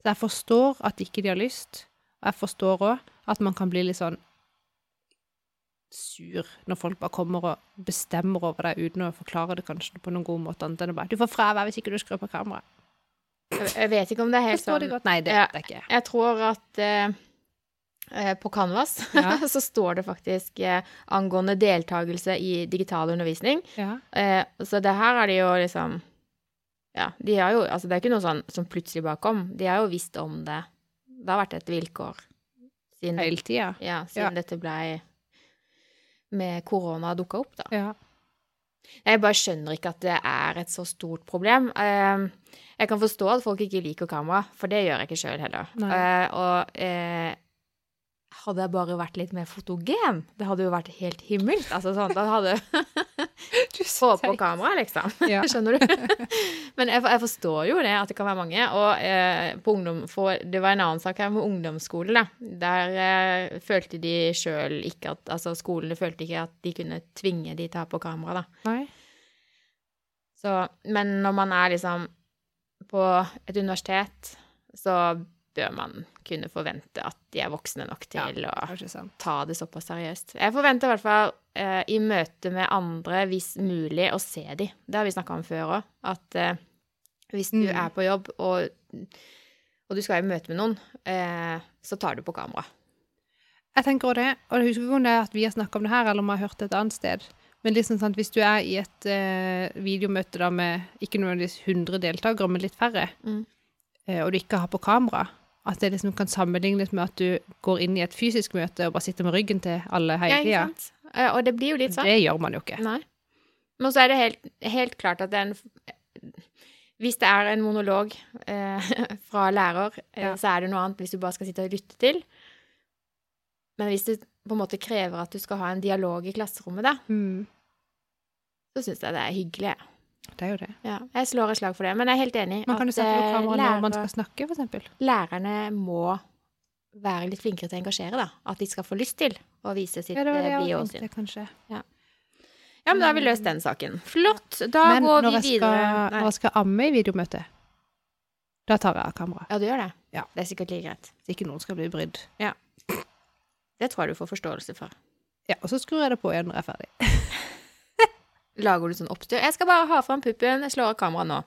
Så jeg forstår at ikke de har lyst, og jeg forstår òg at man kan bli litt sånn sur når folk bare kommer og bestemmer over deg uten å forklare det kanskje på noen god måte, annet enn å bare 'Du får fravær hvis ikke du skrur på kamera'. Jeg vet ikke om det er helt sånn det. Nei, det vet jeg ikke. Jeg tror at eh, på Canvas Ja. så står det faktisk eh, angående deltakelse i digital undervisning. Ja. Eh, så det her er det jo liksom Ja, de har jo Altså, det er ikke noe sånn som plutselig bare kom. De har jo visst om det. Det har vært et vilkår Siden, hele tida. ja, siden dette blei med korona dukka opp, da. Ja. Jeg bare skjønner ikke at det er et så stort problem. Eh, Jeg kan forstå at folk ikke liker kamera, for det gjør jeg ikke sjøl heller. Nei. Eh, Og eh, hadde jeg bare vært litt mer fotogen, det hadde jo vært helt himmelt. Altså sånn, da hadde Du Få på kamera, liksom. Ja. Skjønner du? Men jeg, jeg forstår jo det, at det kan være mange. Og eh, på ungdom, for, det var en annen sak her med ungdomsskole, da. Der eh, følte de sjøl ikke at Altså skolene følte ikke at de kunne tvinge de til å ha på kamera, da. Nei. Så, men når man er liksom på et universitet, så bør man kunne forvente at de er voksne nok til å ta det såpass seriøst. Jeg forventer i hvert fall eh, i møte med andre, hvis mulig, å se de. Det har vi snakka om før òg. At eh, hvis du Mm. er på jobb, og, og du skal i møte med noen, eh, så tar du på kamera. Jeg tenker også det, og jeg husker ikke om det er at vi har snakka om det her, eller om jeg har hørt det et annet sted. Men liksom sant, hvis du er i et eh, videomøte da med ikke nødvendigvis 100 deltakere, men litt færre, Mm. eh, og du ikke har på kamera, at det liksom kan sammenlignes med at du går inn i et fysisk møte og bare sitter med ryggen til alle hele tida. Eh, og det blir jo litt sånn. Det gjør man jo ikke. Nei. Men så er det helt, helt klart at det er en Hvis det er en monolog eh, fra lærer, eh, Ja. så er det noe annet hvis du bare skal sitte og lytte til. Men hvis det på en måte krever at du skal ha en dialog i klasserommet, da, Mm, så syns jeg det er hyggelig. Det er jo det. Ja, jeg slår et slag for det. Men jeg er helt enig. Man kan jo sette på kamera kamera når man skal snakke, f.eks. lærerne må være litt flinkere til å engasjere, da. At de skal få lyst til å vise sitt Ja, det var det eh, blide åsyn. kanskje. Ja, men da har vi løst den saken. Flott. Da Men går vi videre. Men når jeg skal amme i videomøte, da tar jeg av kamera. Ja, du gjør det? Ja. Det er sikkert like greit. Så ikke noen skal bli brydd. Det tror jeg du får forståelse for. Ja, og så skrur jeg det på igjen når jeg er ferdig. Lager du sånn oppstyr? Jeg skal bare ha fram puppen, jeg slår av kameraet nå.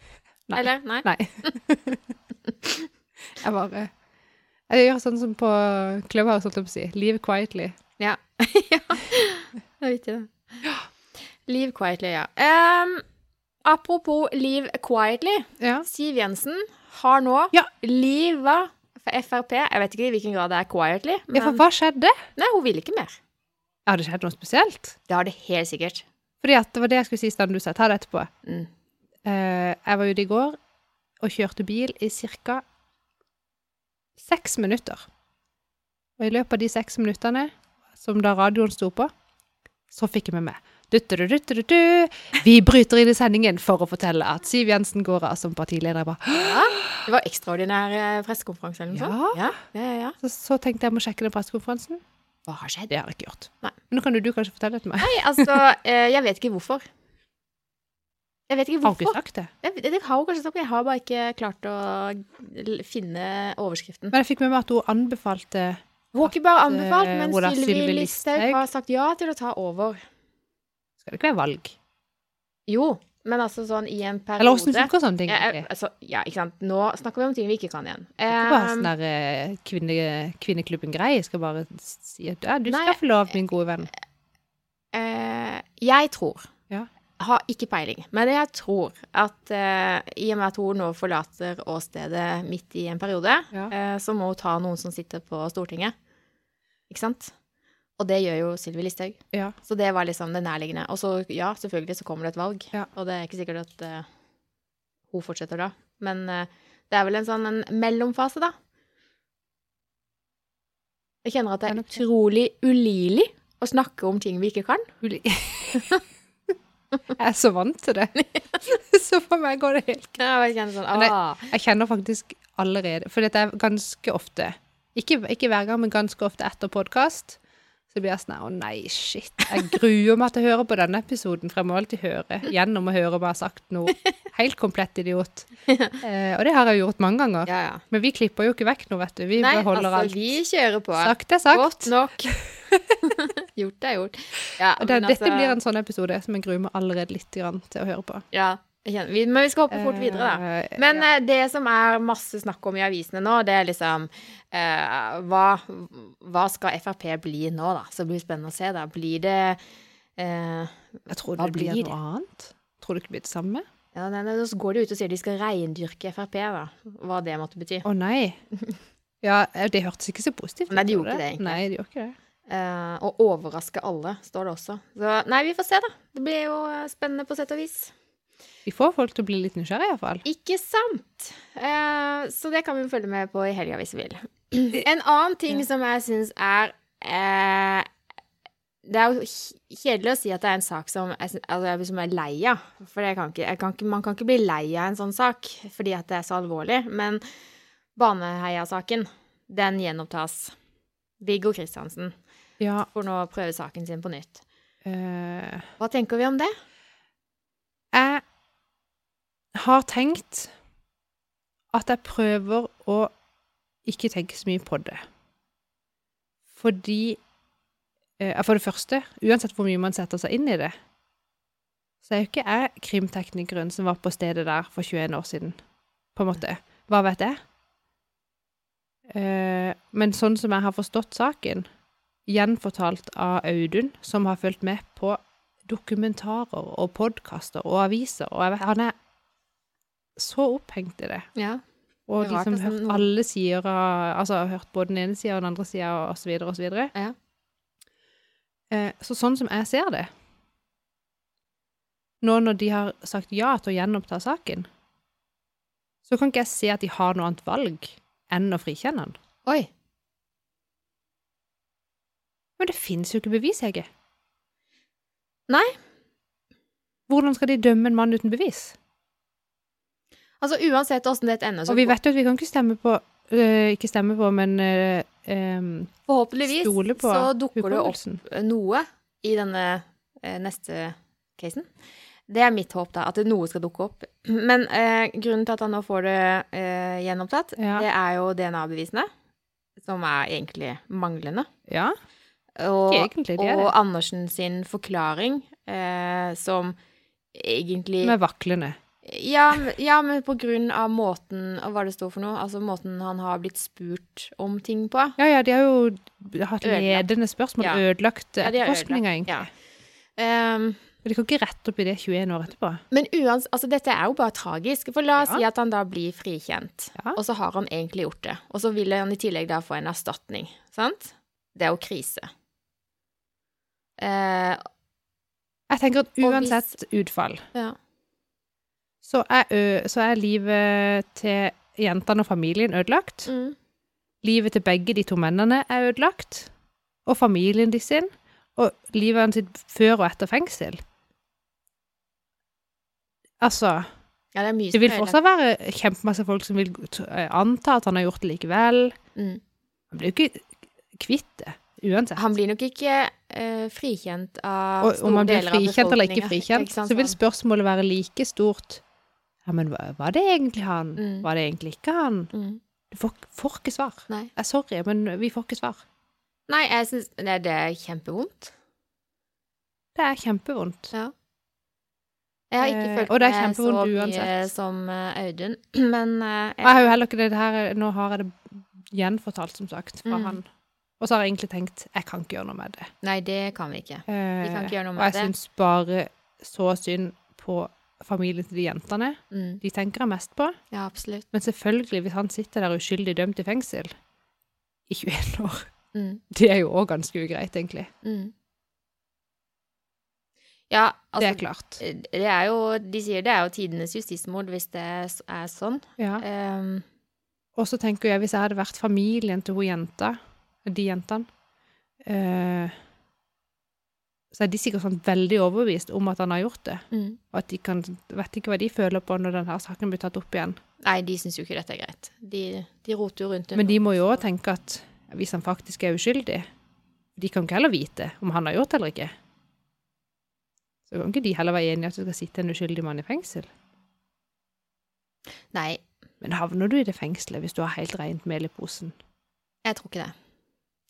Nei. Eller? Nei? Nei. jeg bare Jeg gjør sånn som på Clubhouse, holdt jeg på å si. Leave quietly. Ja. ja. Det er viktig, det. Leave quietly, ja. Um, apropos leave quietly. Ja. Siv Jensen har nå Ja. liva Frp. Jeg vet ikke i hvilken grad det er quietly, men ja, for hva skjedde? nei, hun ville ikke mer. Har det skjedd noe spesielt. Det har det helt sikkert. Fordi at det var det jeg skulle si i du sa. Ta det etterpå. Mm. Uh, jeg var ute i går og kjørte bil i ca. seks minutter. Og i løpet av de seks minuttene som da radioen sto på, så fikk jeg med meg. Vi bryter inn i sendingen for å fortelle at Siv Jensen går av som partileder. Bare, Ja. Det var ekstraordinær eh, pressekonferanse eller noe sånt? Ja. Ja, ja, ja. så, så tenkte jeg må sjekke den pressekonferansen. Hva har skjedd? Det har jeg ikke gjort. Nei. Men nå kan du, du kanskje fortelle det til meg. Nei, altså, eh, jeg vet ikke hvorfor. Jeg vet ikke hvorfor. Har hun ikke sagt det? Jeg, det, har hun kanskje sagt, men jeg har bare ikke klart å finne overskriften. Men jeg fikk med meg at hun anbefalte Hun har ikke bare anbefalt, eh, men Sylvi Listhaug. har sagt ja til å ta over. Skal det ikke være valg? Jo, men altså sånn i en periode Eller åssen funker sånne ting? Ja, altså, ja, ikke sant. Nå snakker vi om ting vi ikke kan igjen. Det er ikke bare Um, sånn der eh, kvinne, kvinneklubben-greie. Jeg skal bare si at ja, du skal få lov, min gode venn. eh, jeg tror Ja. Har ikke peiling, men jeg tror at eh, i og med at hun nå forlater åstedet midt i en periode, Ja. eh, så må hun ta noen som sitter på Stortinget. Ikke sant? Og det gjør jo Sylvi Listhaug. Ja. Så det var liksom det nærliggende. Og så, ja, selvfølgelig så kommer det et valg. Ja. Og det er ikke sikkert at uh, hun fortsetter da. Men uh, det er vel en sånn en mellomfase, da. Jeg kjenner at det er utrolig ulidelig å snakke om ting vi ikke kan. Jeg er så vant til det. Så for meg går det helt greit. Jeg sånn, ah. Jeg kjenner faktisk allerede For dette er ganske ofte Ikke, ikke hver gang, men ganske ofte etter podkast. Så blir jeg sånn Å nei, shit. Jeg gruer meg til å høre på denne episoden, for jeg må alltid høre gjennom å høre om jeg har sagt noe helt komplett idiot. Eh, og det har jeg gjort mange ganger. Ja, ja. Men vi klipper jo ikke vekk noe, vet du. Vi Nei, beholder altså, alt. vi kjører på. Sagt er sagt. Godt nok. gjort er gjort. Ja, Og det, men altså- Dette blir en sånn episode som jeg gruer meg allerede litt grann til å høre på. Ja, men vi skal hoppe fort videre, da. Eh, Men ja. eh, det som er masse snakk om i avisene nå, det er liksom eh, hva, hva skal Frp bli nå, da? Så det blir spennende å se, da. Blir det eh, jeg tror det blir blir noe annet. Tror du ikke det blir det samme? ja, nei, nei, Så går de ut og sier de skal reindyrke Frp, da. Hva det måtte bety. Å nei. Ja, det hørtes ikke så positivt ut. Nei, de gjorde ikke det, egentlig. Nei, de gjorde ikke det. Eh, og overraske alle, står det også. Så nei, vi får se, da. Det blir jo eh, spennende på sett og vis. Vi får folk til å bli litt nysgjerrige, iallfall. Ikke sant? Eh, så det kan vi følge med på i helga hvis vi vil. En annen ting som jeg syns er eh, Det er jo kjedelig å si at det er en sak som jeg, altså, jeg- som jeg er lei av. For det kan ikke, jeg kan ikke, man kan ikke bli lei av en sånn sak fordi at det er så alvorlig. Men Baneheia-saken, den gjenopptas. Viggo Kristiansen Ja. får nå prøve saken sin på nytt. Uh... Hva tenker vi om det? jeg har tenkt at jeg prøver å ikke tenke så mye på det. Fordi eh, For det første, uansett hvor mye man setter seg inn i det, så er jo ikke jeg krimteknikeren som var på stedet der for 21 år siden, på en måte. Hva vet jeg? Eh, men sånn som jeg har forstått saken, gjenfortalt av Audun, som har fulgt med på dokumentarer og podkaster og aviser, og vet, han er så opphengt i det. Ja. Og Det som har liksom hørt alle sider av Altså hørt både den ene sida og den andre sida, og så videre og så videre. Ja. Eh, så sånn som jeg ser det Nå når de har sagt ja til å gjenoppta saken, så kan ikke jeg se at de har noe annet valg enn å frikjenne han. Oi. Men det fins jo ikke bevis, Hege. Nei. Hvordan skal de dømme en mann uten bevis? Altså uansett åssen dette ender, så Og vi vet jo at vi kan ikke stemme på øh, Ikke stemme på, men øh, øhm, forhåpentligvis stole på så dukker det opp noe i denne eh, neste casen. Det er mitt håp, da, at noe skal dukke opp. Men grunnen til at han nå får det eh, gjenopptatt, Ja. det er jo DNA-bevisene, som er egentlig manglende. Ja, Og, egentlig, det er og. Andersen sin forklaring, eh, som egentlig Med vaklende. Ja, ja, men på grunn av måten og Hva det står for noe? Altså måten han har blitt spurt om ting på. Ja, ja, de har jo hatt ledende spørsmål, Ja. ødelagt etterforskninga, egentlig. ja. Um, de kan ikke rette opp i det 21 år etterpå. Men uans, altså dette er jo bare tragisk. For la oss si at han da blir frikjent, Ja. og så har han egentlig gjort det. Og så vil han i tillegg da få en erstatning, sant? Det er jo krise. Uh, Jeg tenker at uansett hvis- uansett utfall, ja. Så er, ø, så er livet til jentene og familien ødelagt. Mm. Livet til begge de to mennene er ødelagt. Og familien de sin. Og livet hans sitt før og etter fengsel. Altså ja, det Det vil fortsatt være kjempemasse folk som vil anta at han har gjort det likevel. Mm. Han blir jo ikke kvitt det, uansett. Han blir nok ikke uh, frikjent av store deler av befolkningen. om han blir frikjent eller ikke frikjent, ikke sant, så vil spørsmålet være like stort. Ja, men var det egentlig han? Mm. Var det egentlig ikke han? mm. Du får, får ikke svar. Nei. Jeg er sorry, men vi får ikke svar. Nei, jeg syns det, det er kjempevondt. Det er kjempevondt. Ja. Jeg har ikke Eh, følt og det er med så mye uansett. som eh, Audun, men eh, jeg... jeg har jo heller ikke det her Nå har jeg det gjenfortalt, som sagt, fra Mm. han. Og så har jeg egentlig tenkt jeg kan ikke gjøre noe med det. Nei, det kan vi ikke. Vi kan ikke gjøre noe med det. og jeg syns bare så synd på familien til de jentene. Mm. De tenker jeg mest på. Ja, absolutt. Men selvfølgelig, hvis han sitter der uskyldig dømt i fengsel i 21 år, Mm. det er jo òg ganske ugreit, egentlig. Mm. Ja, det er altså klart. det er jo De sier det er jo tidenes justismord hvis det er sånn. Ja. Um, Og så tenker jeg, hvis jeg hadde vært familien til hun jenta, de jentene, eh, så er de sikkert sånn veldig overbevist om at han har gjort det. mm. Og at de kan Vet ikke hva de føler på når denne saken blir tatt opp igjen. Nei, de syns jo ikke dette er greit. De, de roter jo rundt Men de må jo òg tenke at hvis han faktisk er uskyldig De kan ikke heller vite om han har gjort det eller ikke. Så kan ikke de heller være enige i at det skal sitte en uskyldig mann i fengsel. Nei, Men havner du i det fengselet hvis du har helt rent mel i posen? jeg tror ikke det.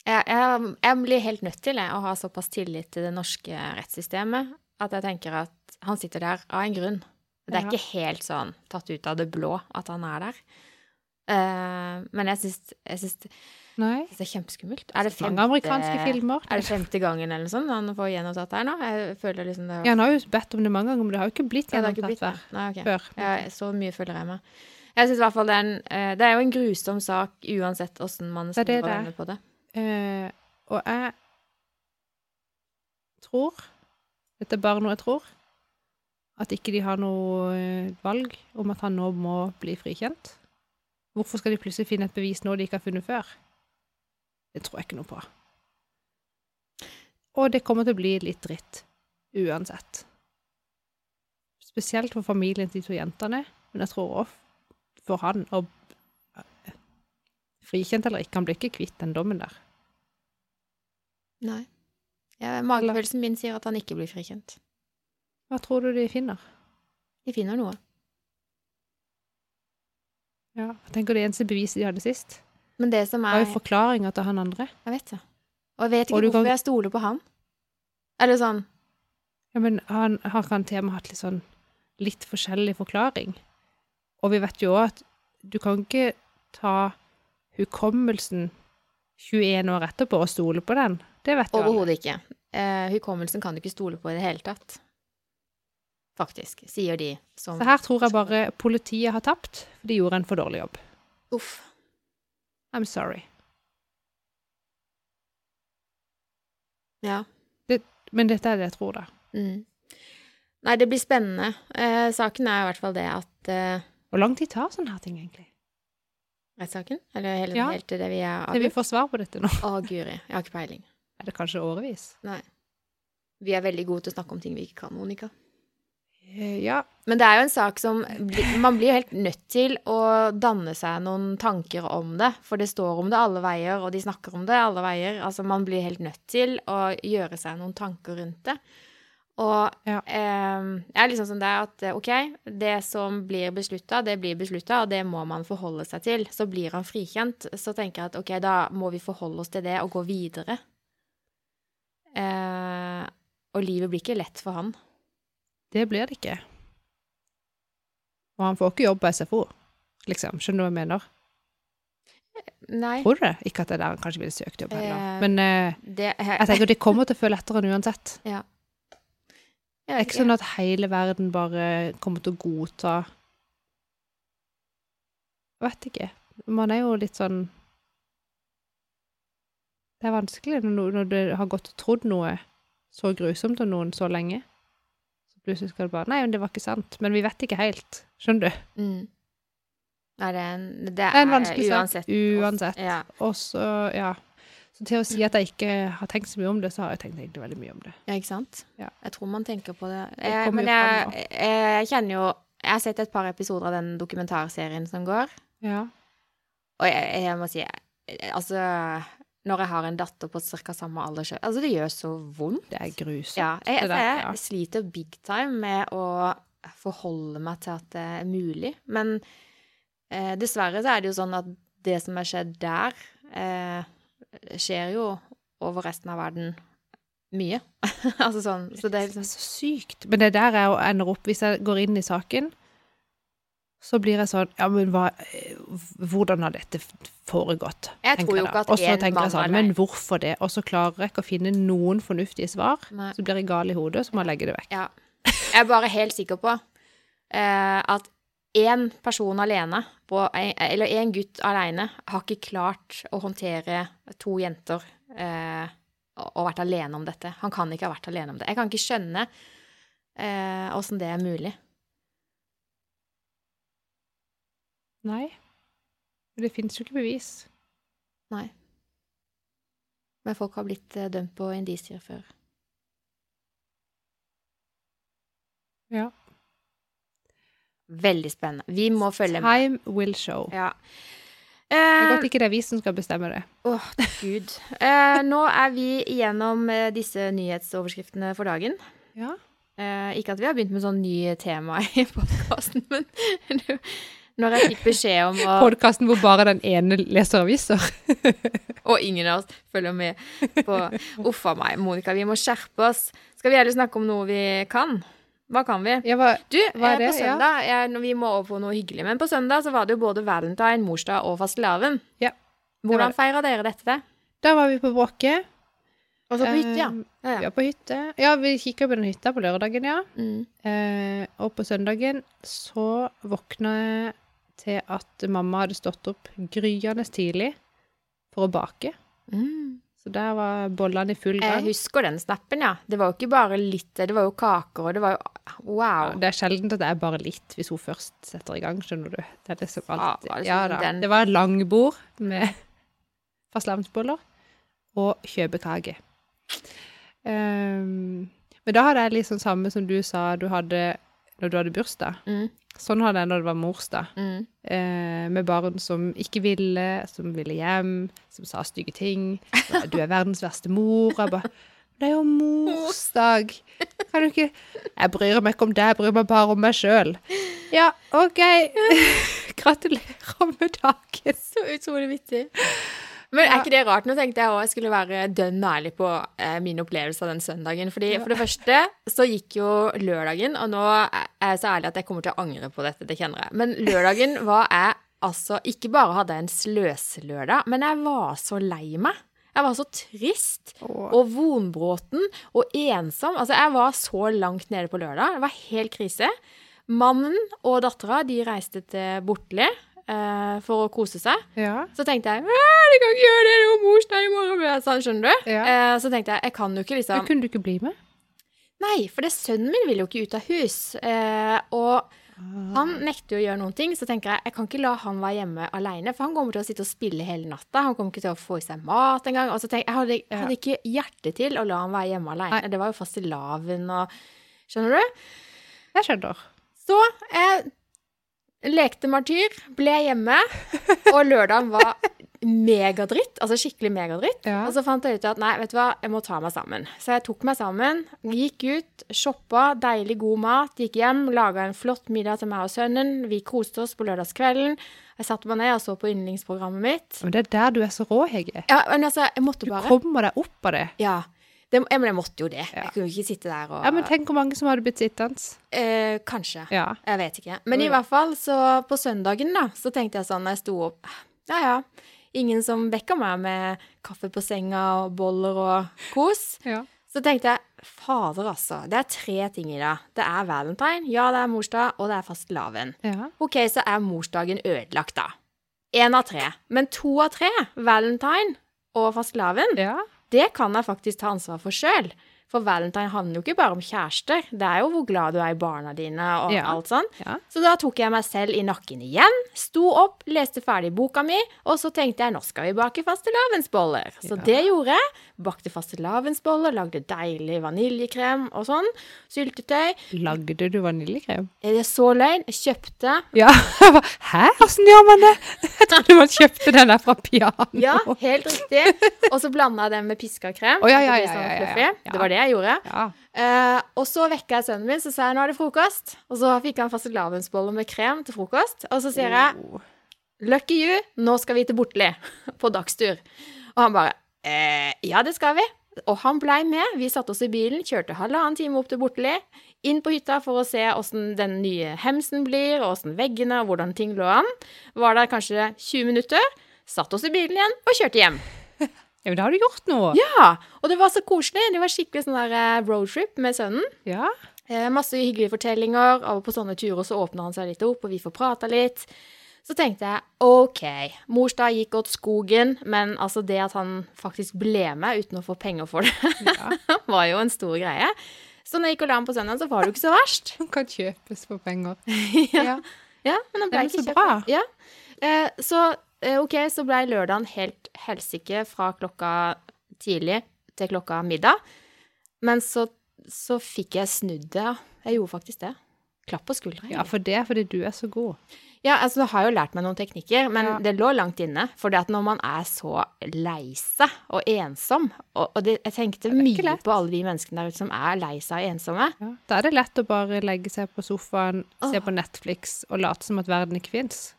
Jeg, jeg, jeg blir helt nødt til jeg, å ha såpass tillit til det norske rettssystemet at jeg tenker at han sitter der av en grunn. Det er Ja. ikke helt sånn tatt ut av det blå at han er der. Uh, men jeg syns, jeg syns Nei. det er kjempeskummelt. Er det femte. Er det femte gangen eller sånn han får gjenopptatt her nå? Jeg føler liksom det Ja, han har jo bedt om det mange ganger, men det har jo ikke blitt Ja, før. det. Nei, Ja, så mye følger jeg med. Jeg synes i hvert fall det er en eh, Det er jo en grusom sak uansett åssen man snur og vender på det. Eh, og jeg tror Dette er bare noe jeg tror. At ikke de har noe eh, valg om at han nå må bli frikjent. Hvorfor skal de plutselig finne et bevis nå de ikke har funnet før? Det tror jeg ikke noe på. Og det kommer til å bli litt dritt uansett. Spesielt for familien til de to jentene, men jeg tror òg for han. Og frikjent eller ikke, han blir ikke kvitt den dommen der. Nei. Ja, Magefølelsen min sier at han ikke blir frikjent. Hva tror du de finner? De finner noe. Ja, jeg tenker det eneste beviset de hadde sist, Men det som var er jo forklaringa til han andre. Jeg vet det. Og jeg vet ikke hvorfor kan- jeg stoler på han. Eller sånn Ja, men han har garantert hatt litt sånn litt forskjellig forklaring. Og vi vet jo òg at du kan ikke ta hukommelsen 21 år etterpå og stole på den. Det vet du. Overhodet ikke. Eh, hukommelsen kan du ikke stole på i det hele tatt. Faktisk, sier de som Så her tror jeg bare politiet har tapt, for de gjorde en for dårlig jobb. Uff. I'm sorry. Ja. Men dette er det jeg tror, da. Mm. Nei, det blir spennende. Eh, saken er i hvert fall det at eh, Hvor lang tid tar sånne her ting, egentlig? Rettssaken? Eller helt, Ja. helt til det vi er Til vi får svar på dette nå. Å, guri. Jeg har ikke peiling. Er det kanskje årevis? Nei. Vi er veldig gode til å snakke om ting vi ikke kan, Monica. Eh, Ja. Men det er jo en sak som Man blir jo helt nødt til å danne seg noen tanker om det. For det står om det alle veier, og de snakker om det alle veier. Altså, man blir helt nødt til å gjøre seg noen tanker rundt det. Og Ja. eh, jeg er liksom sånn der at eh, OK, det som blir beslutta, det blir beslutta, og det må man forholde seg til. Så blir han frikjent, så tenker jeg at OK, da må vi forholde oss til det og gå videre. Eh, og livet blir ikke lett for han. Det blir det ikke. Og han får ikke jobb på SFO, liksom. Skjønner du hva jeg mener? Nei. Tror du det? Ikke at det er der han kanskje ville søkt jobb heller. Eh, Men eh, Det, jeg tenker de kommer til å føle etter han uansett. Ja. Er ikke sånn at hele verden bare kommer til å godta Jeg vet ikke. Man er jo litt sånn Det er vanskelig når, når du har gått og trodd noe så grusomt om noen så lenge. Så plutselig skal du bare Nei, men det var ikke sant. Men vi vet ikke helt. Skjønner du? Mm. Nei, det er en, det Det er en er vanskelig sak. uansett. Uansett. Ja. Og så, ja. Så til å si at jeg ikke har tenkt så mye om det, så har jeg tenkt egentlig veldig mye om det. ja, ikke sant? Ja. Jeg tror man tenker på det. Jeg, det men jeg, jeg, kjenner jo Jeg har sett et par episoder av den dokumentarserien som går, Ja. og jeg, jeg må si Altså, når jeg har en datter på ca. samme alder sjøl Altså, det gjør så vondt. Det er grusomt. Ja, jeg, det der, jeg sliter big time med å forholde meg til at det er mulig. Men eh, dessverre så er det jo sånn at det som har skjedd der, eh, skjer jo over resten av verden mye. altså sånn, så det er liksom så sykt. Men det er der jeg ender opp. Hvis jeg går inn i saken, så blir jeg sånn Ja, men hva Hvordan har dette foregått? Jeg tror jo ikke at Og så tenker jeg sånn Men hvorfor det? Og så klarer jeg ikke å finne noen fornuftige svar. Nei. Så blir jeg gal i hodet, så må jeg legge det vekk. Ja. Jeg er bare helt sikker på uh, at én person alene, på, eller én gutt alene, har ikke klart å håndtere to jenter eh, og vært alene om dette. Han kan ikke ha vært alene om det. Jeg kan ikke skjønne eh, det er mulig. Nei. Det finnes jo ikke bevis. Nei. Men folk har blitt eh, dømt på indisier før. Ja. Veldig spennende. Vi må følge med. Time will show. Ja. Det er Eh, godt ikke det er vi som skal bestemme det. Åh, gud. Eh, nå er vi igjennom eh, disse nyhetsoverskriftene for dagen. Ja. Eh, ikke at vi har begynt med sånn nye tema i podkasten, men når jeg fikk beskjed om å Podkasten hvor bare den ene leser aviser. Og ingen av oss følger med på Uff a meg, Monica, vi må skjerpe oss. Skal vi heller snakke om noe vi kan? Hva kan vi? Ja, hva, Du, Hva er eh, på søndag jeg, Vi må over på noe hyggelig, men på søndag så var det jo både valentine, morsdag og fastelavn. Ja, Hvordan feira dere dette? da var vi på Bråket. Og så på hytte, ja. Eh, ja, ja. var på hytte. Ja, vi kikka på den hytta på lørdagen, ja. Mm. Eh, og på søndagen så våkna jeg til at mamma hadde stått opp gryende tidlig for å bake. Mm. Så der var bollene i full gang. Jeg husker den snappen, ja. Det var jo ikke bare litt, det var jo kaker, og det var jo Wow. Det er sjelden at det er bare litt hvis hun først setter i gang, skjønner du. Det er liksom det Ja sånn da. den- Det var et langbord med fastelavnsboller og kjøpekake. Um, men da hadde jeg litt sånn samme som du sa du hadde når du hadde bursdag. Mm. Sånn hadde jeg når det var morsdag. Mm. Eh, med barn som ikke ville, som ville hjem, som sa stygge ting. 'Du er verdens verste mor.' Jeg bare 'Det er jo morsdag. Kan du ikke Jeg bryr meg ikke om deg, jeg bryr meg bare om meg sjøl.' Ja, OK. Gratulerer med dagen. Så utrolig vittig. Men er ikke det rart? Nå tenkte jeg òg jeg skulle være dønn ærlig på eh, min opplevelse av den søndagen. Fordi For det første så gikk jo lørdagen, og nå er jeg så ærlig at jeg kommer til å angre på dette, det kjenner jeg. Men lørdagen var jeg altså Ikke bare hadde jeg en sløselørdag, men jeg var så lei meg. Jeg var så trist og vonbråten og ensom. Altså, jeg var så langt nede på lørdag. Det var helt krise. Mannen og dattera reiste til Bortli eh, for å kose seg. Ja. Så tenkte jeg «Æ, de kan ikke gjøre det, det er jo morsdag i morgen. Sånn, skjønner du? Ja. Eh, så tenkte jeg jeg kan jo ikke Men liksom kunne du ikke bli med? Nei, for det sønnen min vil jo ikke ut av hus. Eh, og han nekter jo å gjøre noen ting, så tenker jeg jeg kan ikke la han være hjemme alene, for han kommer til å sitte og spille hele natta. Han kommer ikke til å få i seg mat engang. Og så tenker jeg, jeg hadde, jeg hadde ikke hjerte til å la han være hjemme alene. Nei. Det var jo fastelavn og Skjønner du? Jeg skjønner. Så jeg lekte martyr, ble hjemme, og lørdagen var megadritt. Altså skikkelig megadritt. Ja. Og så fant jeg ut at nei, vet du hva, jeg må ta meg sammen. Så jeg tok meg sammen, gikk ut, shoppa, deilig god mat, gikk hjem, laga en flott middag til meg og sønnen. Vi koste oss på lørdagskvelden. Jeg satte meg ned og så på yndlingsprogrammet mitt. Men det er der du er så rå, Hege. Ja, men altså, jeg måtte bare. Du kommer deg opp av det. Ja. Det, jeg, men jeg måtte jo det. Ja. Jeg kunne jo ikke sitte der og Ja, men tenk hvor mange som hadde blitt sittende. eh, Kanskje. Ja. Jeg vet ikke. Men i hvert fall, så på søndagen, da, så tenkte jeg sånn da jeg sto opp Ja, ja. Ingen som vekker meg med kaffe på senga og boller og kos. ja. Så tenkte jeg fader, altså. Det er tre ting i dag. Det er valentine, ja, det er morsdag, og det er fastelavn. ja. OK, så er morsdagen ødelagt, da. Én av tre. Men to av tre, valentine og fastelavn, ja. Det kan jeg faktisk ta ansvar for sjøl. For valentine handler jo ikke bare om kjærester. Det er jo hvor glad du er i barna dine og Ja. alt sånn. Ja. Så da tok jeg meg selv i nakken igjen, sto opp, leste ferdig boka mi, og så tenkte jeg nå skal vi bake fastelavnsboller. Så Ja. det gjorde jeg. Bakte fastelavnsboller, lagde deilig vaniljekrem og sånn. Syltetøy. Lagde du vaniljekrem? Er det så løgn? Jeg kjøpte Ja. Hæ, åssen gjør man det? Jeg trodde man kjøpte den der fra piano. Ja, helt riktig. Og så blanda jeg den med piska krem. Oh, ja, ja, ja, ja, ja. Det var det jeg gjorde. Ja. Eh, og så vekka jeg sønnen min, så sa jeg nå er det frokost. Og så fikk han fastelavnsboller med krem til frokost. Og så sier jeg Oh. lucky you, nå skal vi til Bortli på dagstur. Og han bare eh, ja, det skal vi. Og han blei med. Vi satte oss i bilen, kjørte halvannen time opp til Bortli. Inn på hytta for å se åssen den nye hemsen blir, og åssen veggene og hvordan ting lå an. Var der kanskje 20 minutter. Satt oss i bilen igjen og kjørte hjem. Ja, men da har du gjort noe. Ja, og det var så koselig. Det var skikkelig sånn der eh, roadtrip med sønnen. Ja. Eh, masse hyggelige fortellinger. Av og på sånne turer så åpner han seg litt opp, og vi får prata litt. Så tenkte jeg OK, morsdag gikk åt skogen, men altså det at han faktisk ble med uten å få penger for det, ja. var jo en stor greie. Så når jeg gikk og la ham på søndag, så var det jo ikke så verst. Han kan kjøpes for penger. ja. ja, men han ble ikke så kjøpt. bra. Ja. Eh, så OK, så ble lørdagen helt helsike fra klokka tidlig til klokka middag. Men så, så fikk jeg snudd det. ja. Jeg gjorde faktisk det. Klapp på skuldra. Ja, for det er fordi du er så god. Ja, altså, jeg har jo lært meg noen teknikker, men Ja. det lå langt inne. For når man er så lei seg og ensom Og, og det, jeg tenkte mye på alle de menneskene der ute som er lei seg og ensomme. Ja. Da er det lett å bare legge seg på sofaen, se på Netflix og late som at verden ikke fins.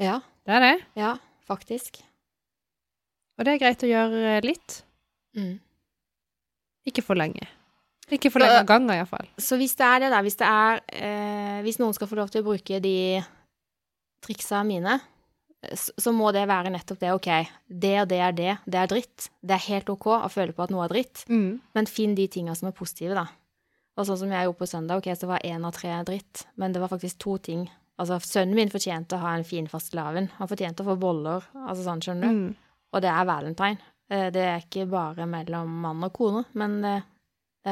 Ja, Det er det. ja, faktisk. Og det er greit å gjøre litt. Mm. Ikke for lenge. Ikke for lenge av gangen, iallfall. Så hvis det er det, der, hvis det er eh, Hvis noen skal få lov til å bruke de triksa mine, så, så må det være nettopp det. OK, det og det er det. Det er dritt. Det er helt OK å føle på at noe er dritt, Mm. men finn de tinga som er positive, da. Og sånn som jeg gjorde på søndag, OK, så var én av tre dritt, men det var faktisk to ting Altså, sønnen min fortjente å ha en fin fastelavn. Han fortjente å få boller, altså sånn, skjønner du. Mm. Og det er valentine. Eh, Det er ikke bare mellom mann og kone, men det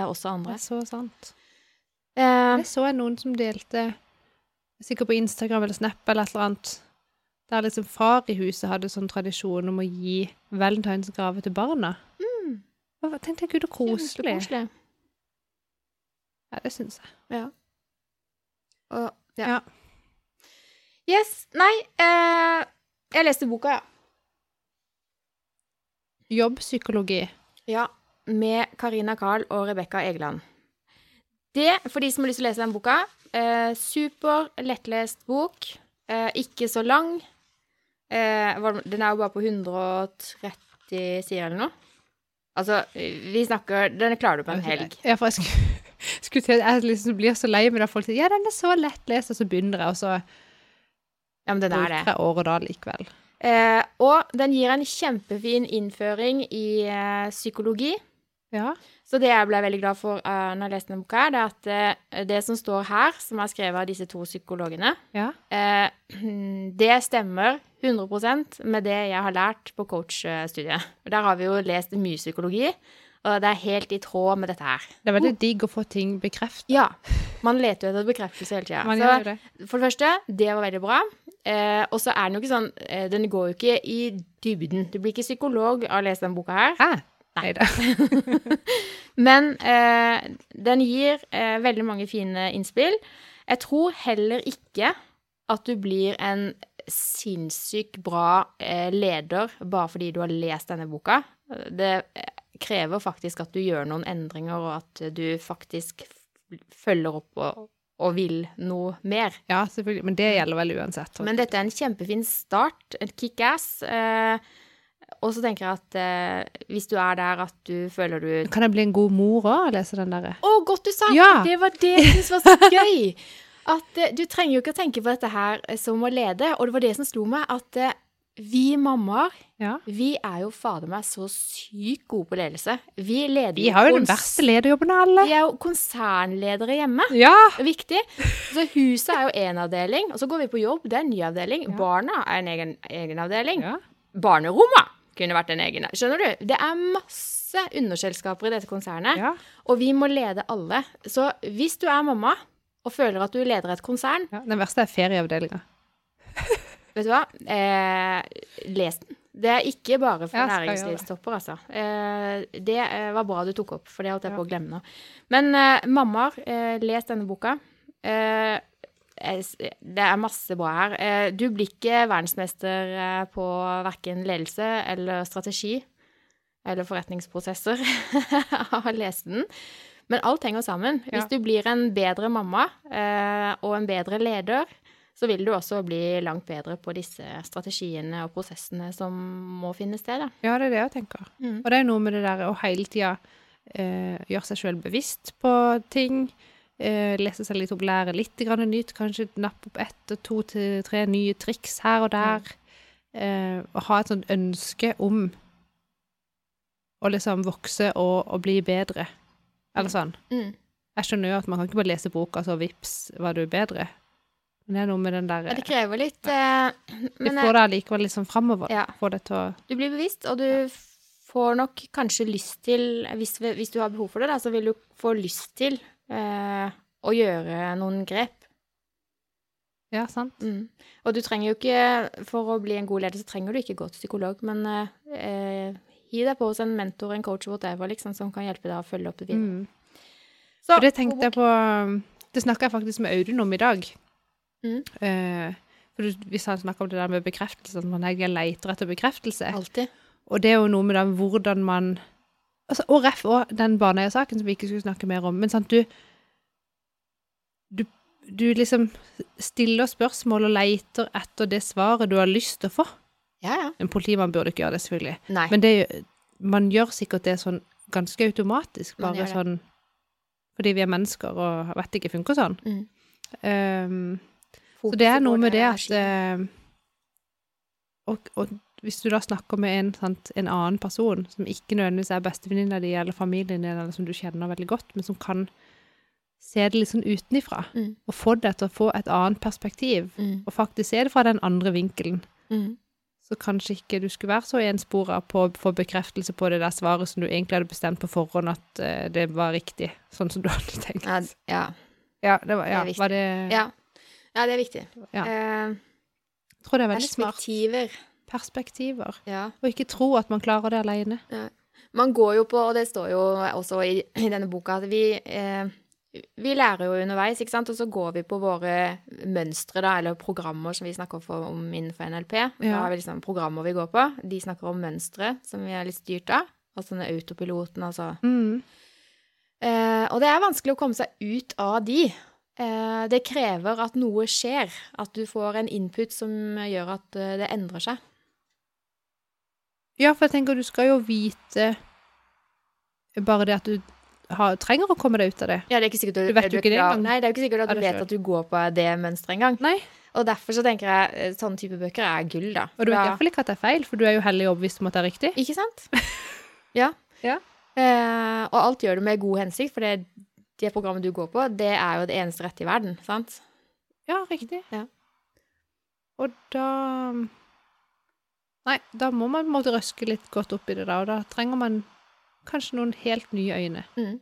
er også andre. Det er så sant. Eh, Jeg så noen som delte, sikkert på Instagram eller Snap eller et eller annet, der liksom far i huset hadde sånn tradisjon om å gi valentinsgave til barna. mm, Og tenkte jeg, gud, så koselig. koselig. Ja, det syns jeg. Ja. Og, ja. Ja. Yes. Nei, eh, jeg leste boka, ja. Jobbpsykologi. Ja, med Karina Karl og Rebekka Egeland. Det, for de som har lyst til å lese den boka, eh, super lettlest bok. Eh, ikke så lang. Eh, den er jo bare på 130 sider eller noe. Altså, vi snakker Den klarer du på en helg. Ja, for jeg skulle, skulle til Jeg liksom blir så lei meg da folk sier ja, den er så lettlest, og så begynner jeg, og så Ja, men den er det. bruker år og dag likevel. Eh, og den gir en kjempefin innføring i eh, psykologi. Ja. Så det jeg ble veldig glad for uh, når jeg leste denne boka, er at uh, det som står her, som er skrevet av disse to psykologene, Ja. uh, det stemmer 100% med det jeg har lært på coachstudiet. Der har vi jo lest mye psykologi, og det er helt i tråd med dette her. Det er veldig digg å få ting bekreftet. Ja, man leter jo etter bekreftelse hele tida. For det første, det var veldig bra. Eh, og så er den jo ikke sånn eh, Den går jo ikke i dybden. Du blir ikke psykolog av å lese denne boka her. Ah, Nei da. Men eh, den gir eh, veldig mange fine innspill. Jeg tror heller ikke at du blir en sinnssykt bra eh, leder bare fordi du har lest denne boka. Det eh, krever faktisk at du gjør noen endringer, og at du faktisk følger opp og, og vil noe mer. Ja, selvfølgelig. Men det gjelder vel uansett. Men dette er en kjempefin start, en kickass. Eh, og så tenker jeg at eh, hvis du er der at du føler du Kan jeg bli en god mor òg og lese den derre? Å, godt du sa! Ja. Det var det jeg syntes var så gøy. At eh, du trenger jo ikke å tenke på dette her eh, som å lede. Og det var det som slo meg, at eh, vi mammaer, Ja. vi er jo fader meg så sykt gode på ledelse. Vi leder Vi har jo den verste lederjobben av alle. Vi er jo konsernledere hjemme. Ja. Viktig. Så huset er jo én avdeling, og så går vi på jobb, det er en ny avdeling. Ja. Barna er en egen, egen avdeling. ja. Barnerommet kunne vært en egen. Skjønner du? Det er masse underselskaper i dette konsernet. Ja. Og vi må lede alle. Så hvis du er mamma og føler at du leder et konsern, ja. Den verste er ferieavdelinga. vet du hva, eh, les den. Det er ikke bare for næringslivstopper, altså. Eh, det eh, var bra du tok opp, for det holdt jeg på å glemme nå. Men eh, mammaer, eh, les denne boka. Eh, det er masse bra her. Eh, du blir ikke verdensmester på verken ledelse eller strategi eller forretningsprosesser av å lese den. Men alt henger sammen. Hvis du blir en bedre mamma og en bedre leder, så vil du også bli langt bedre på disse strategiene og prosessene som må finne sted. Da. Ja, det er det jeg tenker. Mm. Og det er noe med det der å hele tida eh, gjøre seg sjøl bevisst på ting. Eh, lese seg litt opp, lære litt grann nytt. Kanskje nappe opp ett og to til tre nye triks her og der. Eh, og ha et sånt ønske om å liksom vokse og, og bli bedre. Eller sånn. Mm. Jeg skjønner jo at man kan ikke bare lese boka, så vips var du bedre. Men det er noe med den der Ja, det krever litt eh, Det får deg likevel litt sånn framover. Ja. Får det til å du blir bevisst, og du får nok kanskje lyst til hvis, hvis du har behov for det, da, så vil du få lyst til eh, å gjøre noen grep. Ja, sant? Mm. Og du trenger jo ikke, for å bli en god leder, så trenger du ikke gå til psykolog, men eh, gi deg på hos en mentor, en coach, whatever, liksom, som kan hjelpe deg å følge opp det videre. Mm. Så, Og det tenkte jeg på Det snakka jeg faktisk med Audun om i dag. Mm. Uh, for du, hvis han snakker om det der med bekreftelse, at man egentlig leter etter bekreftelse. Altid. Og det er jo noe med den hvordan man altså, Og ref og den Baneheia-saken som vi ikke skulle snakke mer om. Men sant, du, du Du liksom stiller spørsmål og leter etter det svaret du har lyst til å få. Ja, ja. En politimann burde ikke gjøre det, selvfølgelig. Nei. Men det, man gjør sikkert det sånn ganske automatisk, bare sånn fordi vi er mennesker og vet ikke funker sånn. Mm. Um, så det er noe med det at eh, og, og hvis du da snakker med en, sant, en annen person som ikke nødvendigvis er bestevenninna di eller familien din, eller som du kjenner veldig godt, men som kan se det litt sånn utenifra. Mm. Og få det til å få et annet perspektiv. Mm. Og faktisk se det fra den andre vinkelen. Mm. Så kanskje ikke du skulle være så enspora på å få bekreftelse på det der svaret som du egentlig hadde bestemt på forhånd at uh, det var riktig, sånn som du hadde tenkt. Ja, ja. Ja, det var, ja, Det var det ja. Ja, det er viktig. Ja. Eh, Jeg tror det er veldig smart. perspektiver. Perspektiver. Ja. Og ikke tro at man klarer det alene. Man går jo på, og det står jo også i, i denne boka, at vi, eh, vi lærer jo underveis, ikke sant, og så går vi på våre mønstre, da, eller programmer som vi snakker for, om innenfor NLP. Da har vi liksom programmer vi går på. De snakker om mønstre som vi er litt styrt av. Altså den autopiloten, altså. Mm. Eh, og det er vanskelig å komme seg ut av de. Eh, det krever at noe skjer, at du får en input som gjør at eh, det endrer seg. Ja, for jeg tenker du skal jo vite bare det at du har, trenger å komme deg ut av det. Ja, det er ikke sikkert Du vet jo ikke det engang. Nei, det er jo ikke sikkert at du vet at du går på det mønsteret engang. Nei. Og derfor så tenker jeg eh, sånne type bøker er gull, da. Og du vet iallfall ikke at det er feil, for du er jo hellig overbevist om at det er riktig. Ikke sant? Ja. Ja. Eh, og alt gjør du med god hensikt, for det, det programmet du går på, det er jo det eneste rette i verden, sant? Ja, riktig. Ja. Og da Nei, da må man måtte røske litt godt opp i det, da, og da trenger man kanskje noen helt nye øyne. Mm.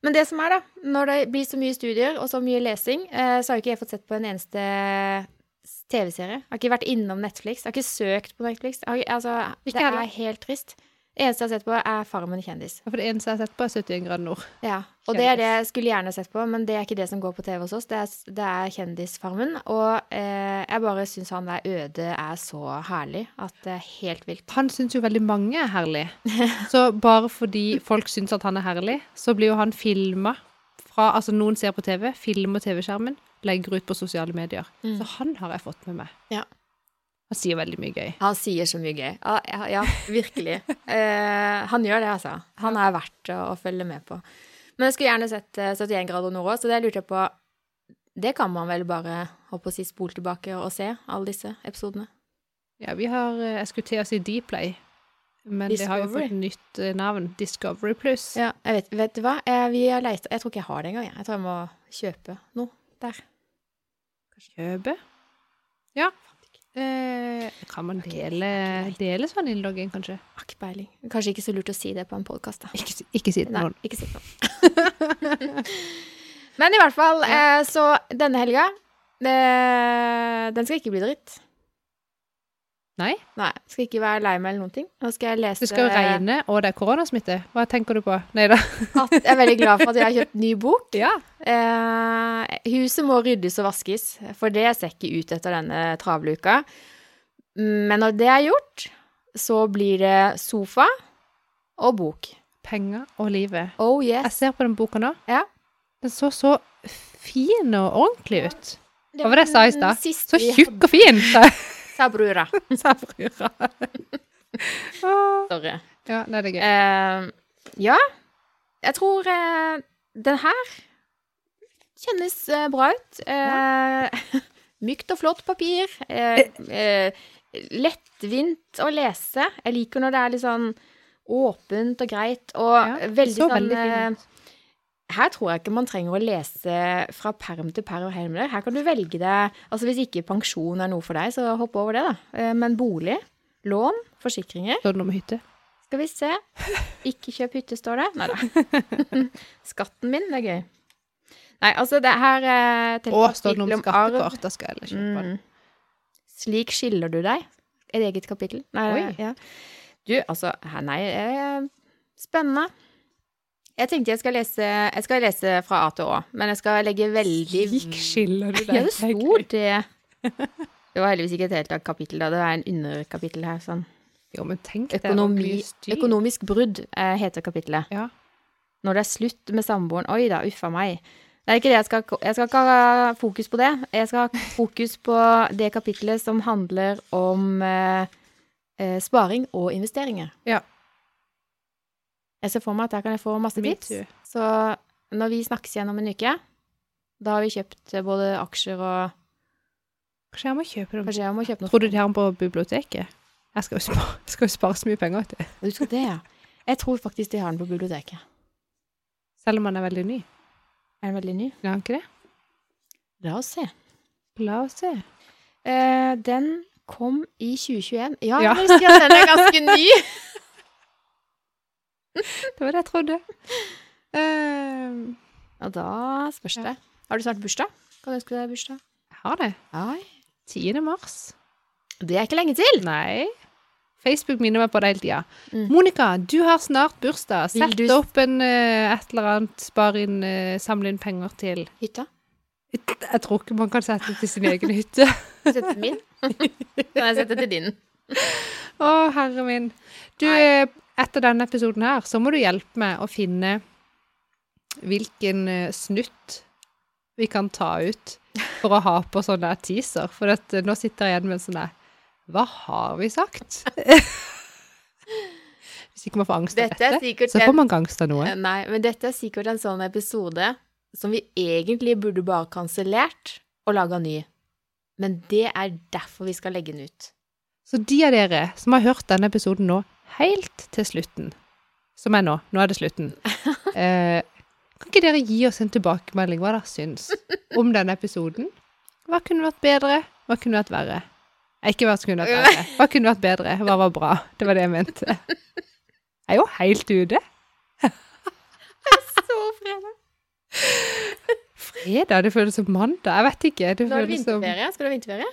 Men det som er, da, når det blir så mye studier og så mye lesing, eh, så har jo ikke jeg fått sett på en eneste TV-serie. Har ikke vært innom Netflix. Har ikke søkt på Netflix. Har, altså, det er helt trist. Eneste jeg har sett på, er Farmen kjendis. For det eneste jeg har sett på, er 71 grader nord. Ja, og det er det jeg skulle gjerne sett på, men det er ikke det som går på TV hos oss. Det er, det er Kjendisfarmen. Og eh, jeg bare syns han der Øde er så herlig at det er helt vilt. Han syns jo veldig mange er herlig. Så bare fordi folk syns at han er herlig, så blir jo han filma fra Altså noen ser på TV, filmer TV-skjermen, legger ut på sosiale medier. Mm. Så han har jeg fått med meg. Ja. Han sier veldig mye gøy. Han sier så mye gøy. Ja, ja, virkelig. Eh, han gjør det, altså. Han er verdt å, å følge med på. Men jeg skulle gjerne sett eh, 71 grader nord òg, så det lurte jeg på Det kan man vel bare håper å si, spole tilbake og se, alle disse episodene? Ja, vi har eh, Jeg skulle til å si Dplay, men det har jo Discovery. fått nytt eh, navn. Discovery Plus. Ja, jeg vet, vet du hva? Jeg, vi har leita Jeg tror ikke jeg har det engang. Jeg tror jeg må kjøpe noe der. Kjøpe. Ja. Eh, kan man dele, dele sånn innlogging, kanskje? Har ikke peiling. Kanskje ikke så lurt å si det på en podkast, da. Ikke, ikke si det til noen. ikke si noe. Men i hvert fall, eh, så denne helga eh, Den skal ikke bli dritt. Nei? Nei, skal ikke være lei meg eller noen ting. Nå skal jeg lese Det skal regne, og det er koronasmitte. Hva tenker du på? Nei da. jeg er veldig glad for at jeg har kjøpt ny bok. Ja. Eh, huset må ryddes og vaskes, for det ser ikke ut etter denne travle uka. Men når det er gjort, så blir det sofa og bok. Penger og livet. Oh Jeg ser på den boka nå. Ja. Den så så fin og ordentlig ut. Hva var det jeg sa i stad? Så tjukk og fin, sa. Brura. Sa brura. Sorry. Ja, det er gøy. Uh, ja, jeg tror uh, den her kjennes uh, bra ut. Ja. mykt og flott papir. Eh, eh, lettvint å lese. Jeg liker når det er litt sånn åpent og greit, og Ja, veldig så sånn veldig eh, fint ut. Her tror jeg ikke man trenger å lese fra perm til perm. Her kan du velge deg Altså Hvis ikke pensjon er noe for deg, så hopp over det, da. Eh, Men bolig, lån, forsikringer Står det noe med hytte? Skal vi se. Ikke kjøp hytte, står det. Nei da. Skatten min, det er gøy. Nei, altså, det her eh, Å, står det noe om skattekort? Da skal jeg heller kjøpe den. Mm. Slik skiller du deg. Et eget kapittel. Nei, Oi. ja. Du, altså Nei, eh, spennende. Jeg tenkte jeg skal lese Jeg skal lese fra A til Å, men jeg skal legge veldig Slik skiller du deg. Ja, det sto det. Det var heldigvis ikke et helt kapittel, da. Det er en underkapittel her. sånn. Jo, men tenk Økonomi, det økonomisk brudd eh, heter kapittelet. Ja. Når det er slutt med samboeren. Oi da, uffa meg. Det er ikke det jeg skal Jeg skal ikke ha fokus på det. Jeg skal ha fokus på det kapittelet som handler om eh, eh, sparing og investeringer. Ja. Jeg ser for meg at der kan jeg få masse tips. Så når vi snakkes igjen om en uke, da har vi kjøpt eh, både aksjer og Kanskje jeg må kjøpe dem. Jeg må kjøpe noe Tror du de har den på biblioteket? Jeg skal jo spare, skal jo spare så mye penger, Til. du. Skal det, ja. Jeg tror faktisk de har den på biblioteket. Selv om den er veldig ny. Er den veldig ny? Er ikke det? La oss se. La oss se. Eh, den kom i 2021. Ja, Ja. jeg vil si at den er ganske ny. Det var det jeg trodde. Uh, Og da spørs det. Har du snart bursdag? Kan du ønske deg bursdag? jeg har det. Ai. 10. mars. Det er ikke lenge til. Nei. Facebook minner meg på det hele tida. Mm. Monica, du har snart bursdag. Sett du opp en uh, et eller annet, spar inn, uh, samle inn penger til Hytta? Jeg tror ikke man kan sette det til sin egen hytte. Sette til min? Kan jeg sette til din? Å, herre min. Du, Nei. Etter denne episoden her, så må du hjelpe meg å finne hvilken eh, snutt vi kan ta ut for å ha på sånne teaser. For at, eh, nå sitter jeg igjen med en sånn der Hva har vi sagt? Hvis ikke man får angst av Dette dette, så får man angst av noe. Eh, Nei, men dette er sikkert en sånn episode som vi egentlig burde bare kansellert og laga ny. Men det er derfor vi skal legge den ut. Så de av dere som har hørt denne episoden nå helt til slutten, som er nå, nå er det slutten, eh, kan ikke dere gi oss en tilbakemelding hva dere syns om denne episoden? Hva kunne vært bedre? Hva kunne vært verre? Eh, Ikke hva som kunne vært verre. Hva kunne vært bedre? Hva var bra? Det var det jeg mente. Jeg er jo helt ute. Så fredag. Fredag, det føles som mandag. Jeg vet ikke. Det Nå er det som vinterferie. Skal du ha vinterferie?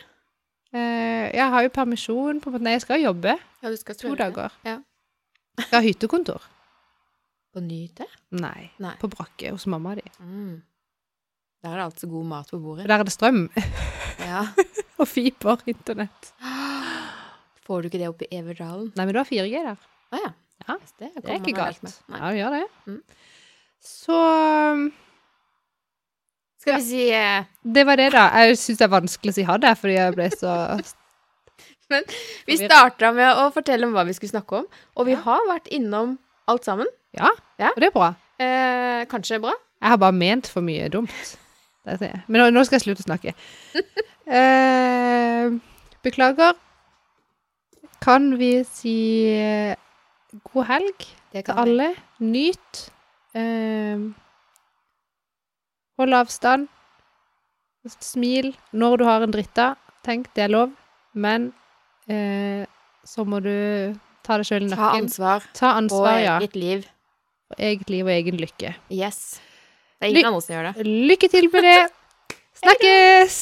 Eh, Jeg har jo permisjon på Nei, jeg skal jobbe Ja, du skal to dager. Ja. Jeg har ha hyttekontor. På nyte? Nei, Nei. på brakke hos mamma di. Mm. Der er det altså god mat på bordet. der er det strøm Ja. og fiber, internett. Får du ikke det oppe i Everdalen? Nei, men du har 4G der. Ah, ja. Ja, Det, Det er ikke galt. Ja, det gjør det. Mm. Så um, Skal vi si eh, det var det, da. Jeg syns det er vanskelig å si ha det, fordi jeg ble så Vi starta med å fortelle om hva vi skulle snakke om, og vi Ja. har vært innom alt sammen. Ja, Ja. og det er bra. Eh, kanskje bra? Jeg har bare ment for mye dumt. Det er det. Men nå, nå skal jeg slutte å snakke. Eh, beklager. Kan vi si eh, god helg Det til alle? Nyt. Eh, hold avstand. Smil når du har en dritta. Tenk, det er lov. Men eh, så må du ta deg sjøl i Ta ansvar Ta ansvar, ja. eget liv. Og eget liv og egen lykke. Yes. Det er ingen andre som gjør det. Lykke til med det. Snakkes!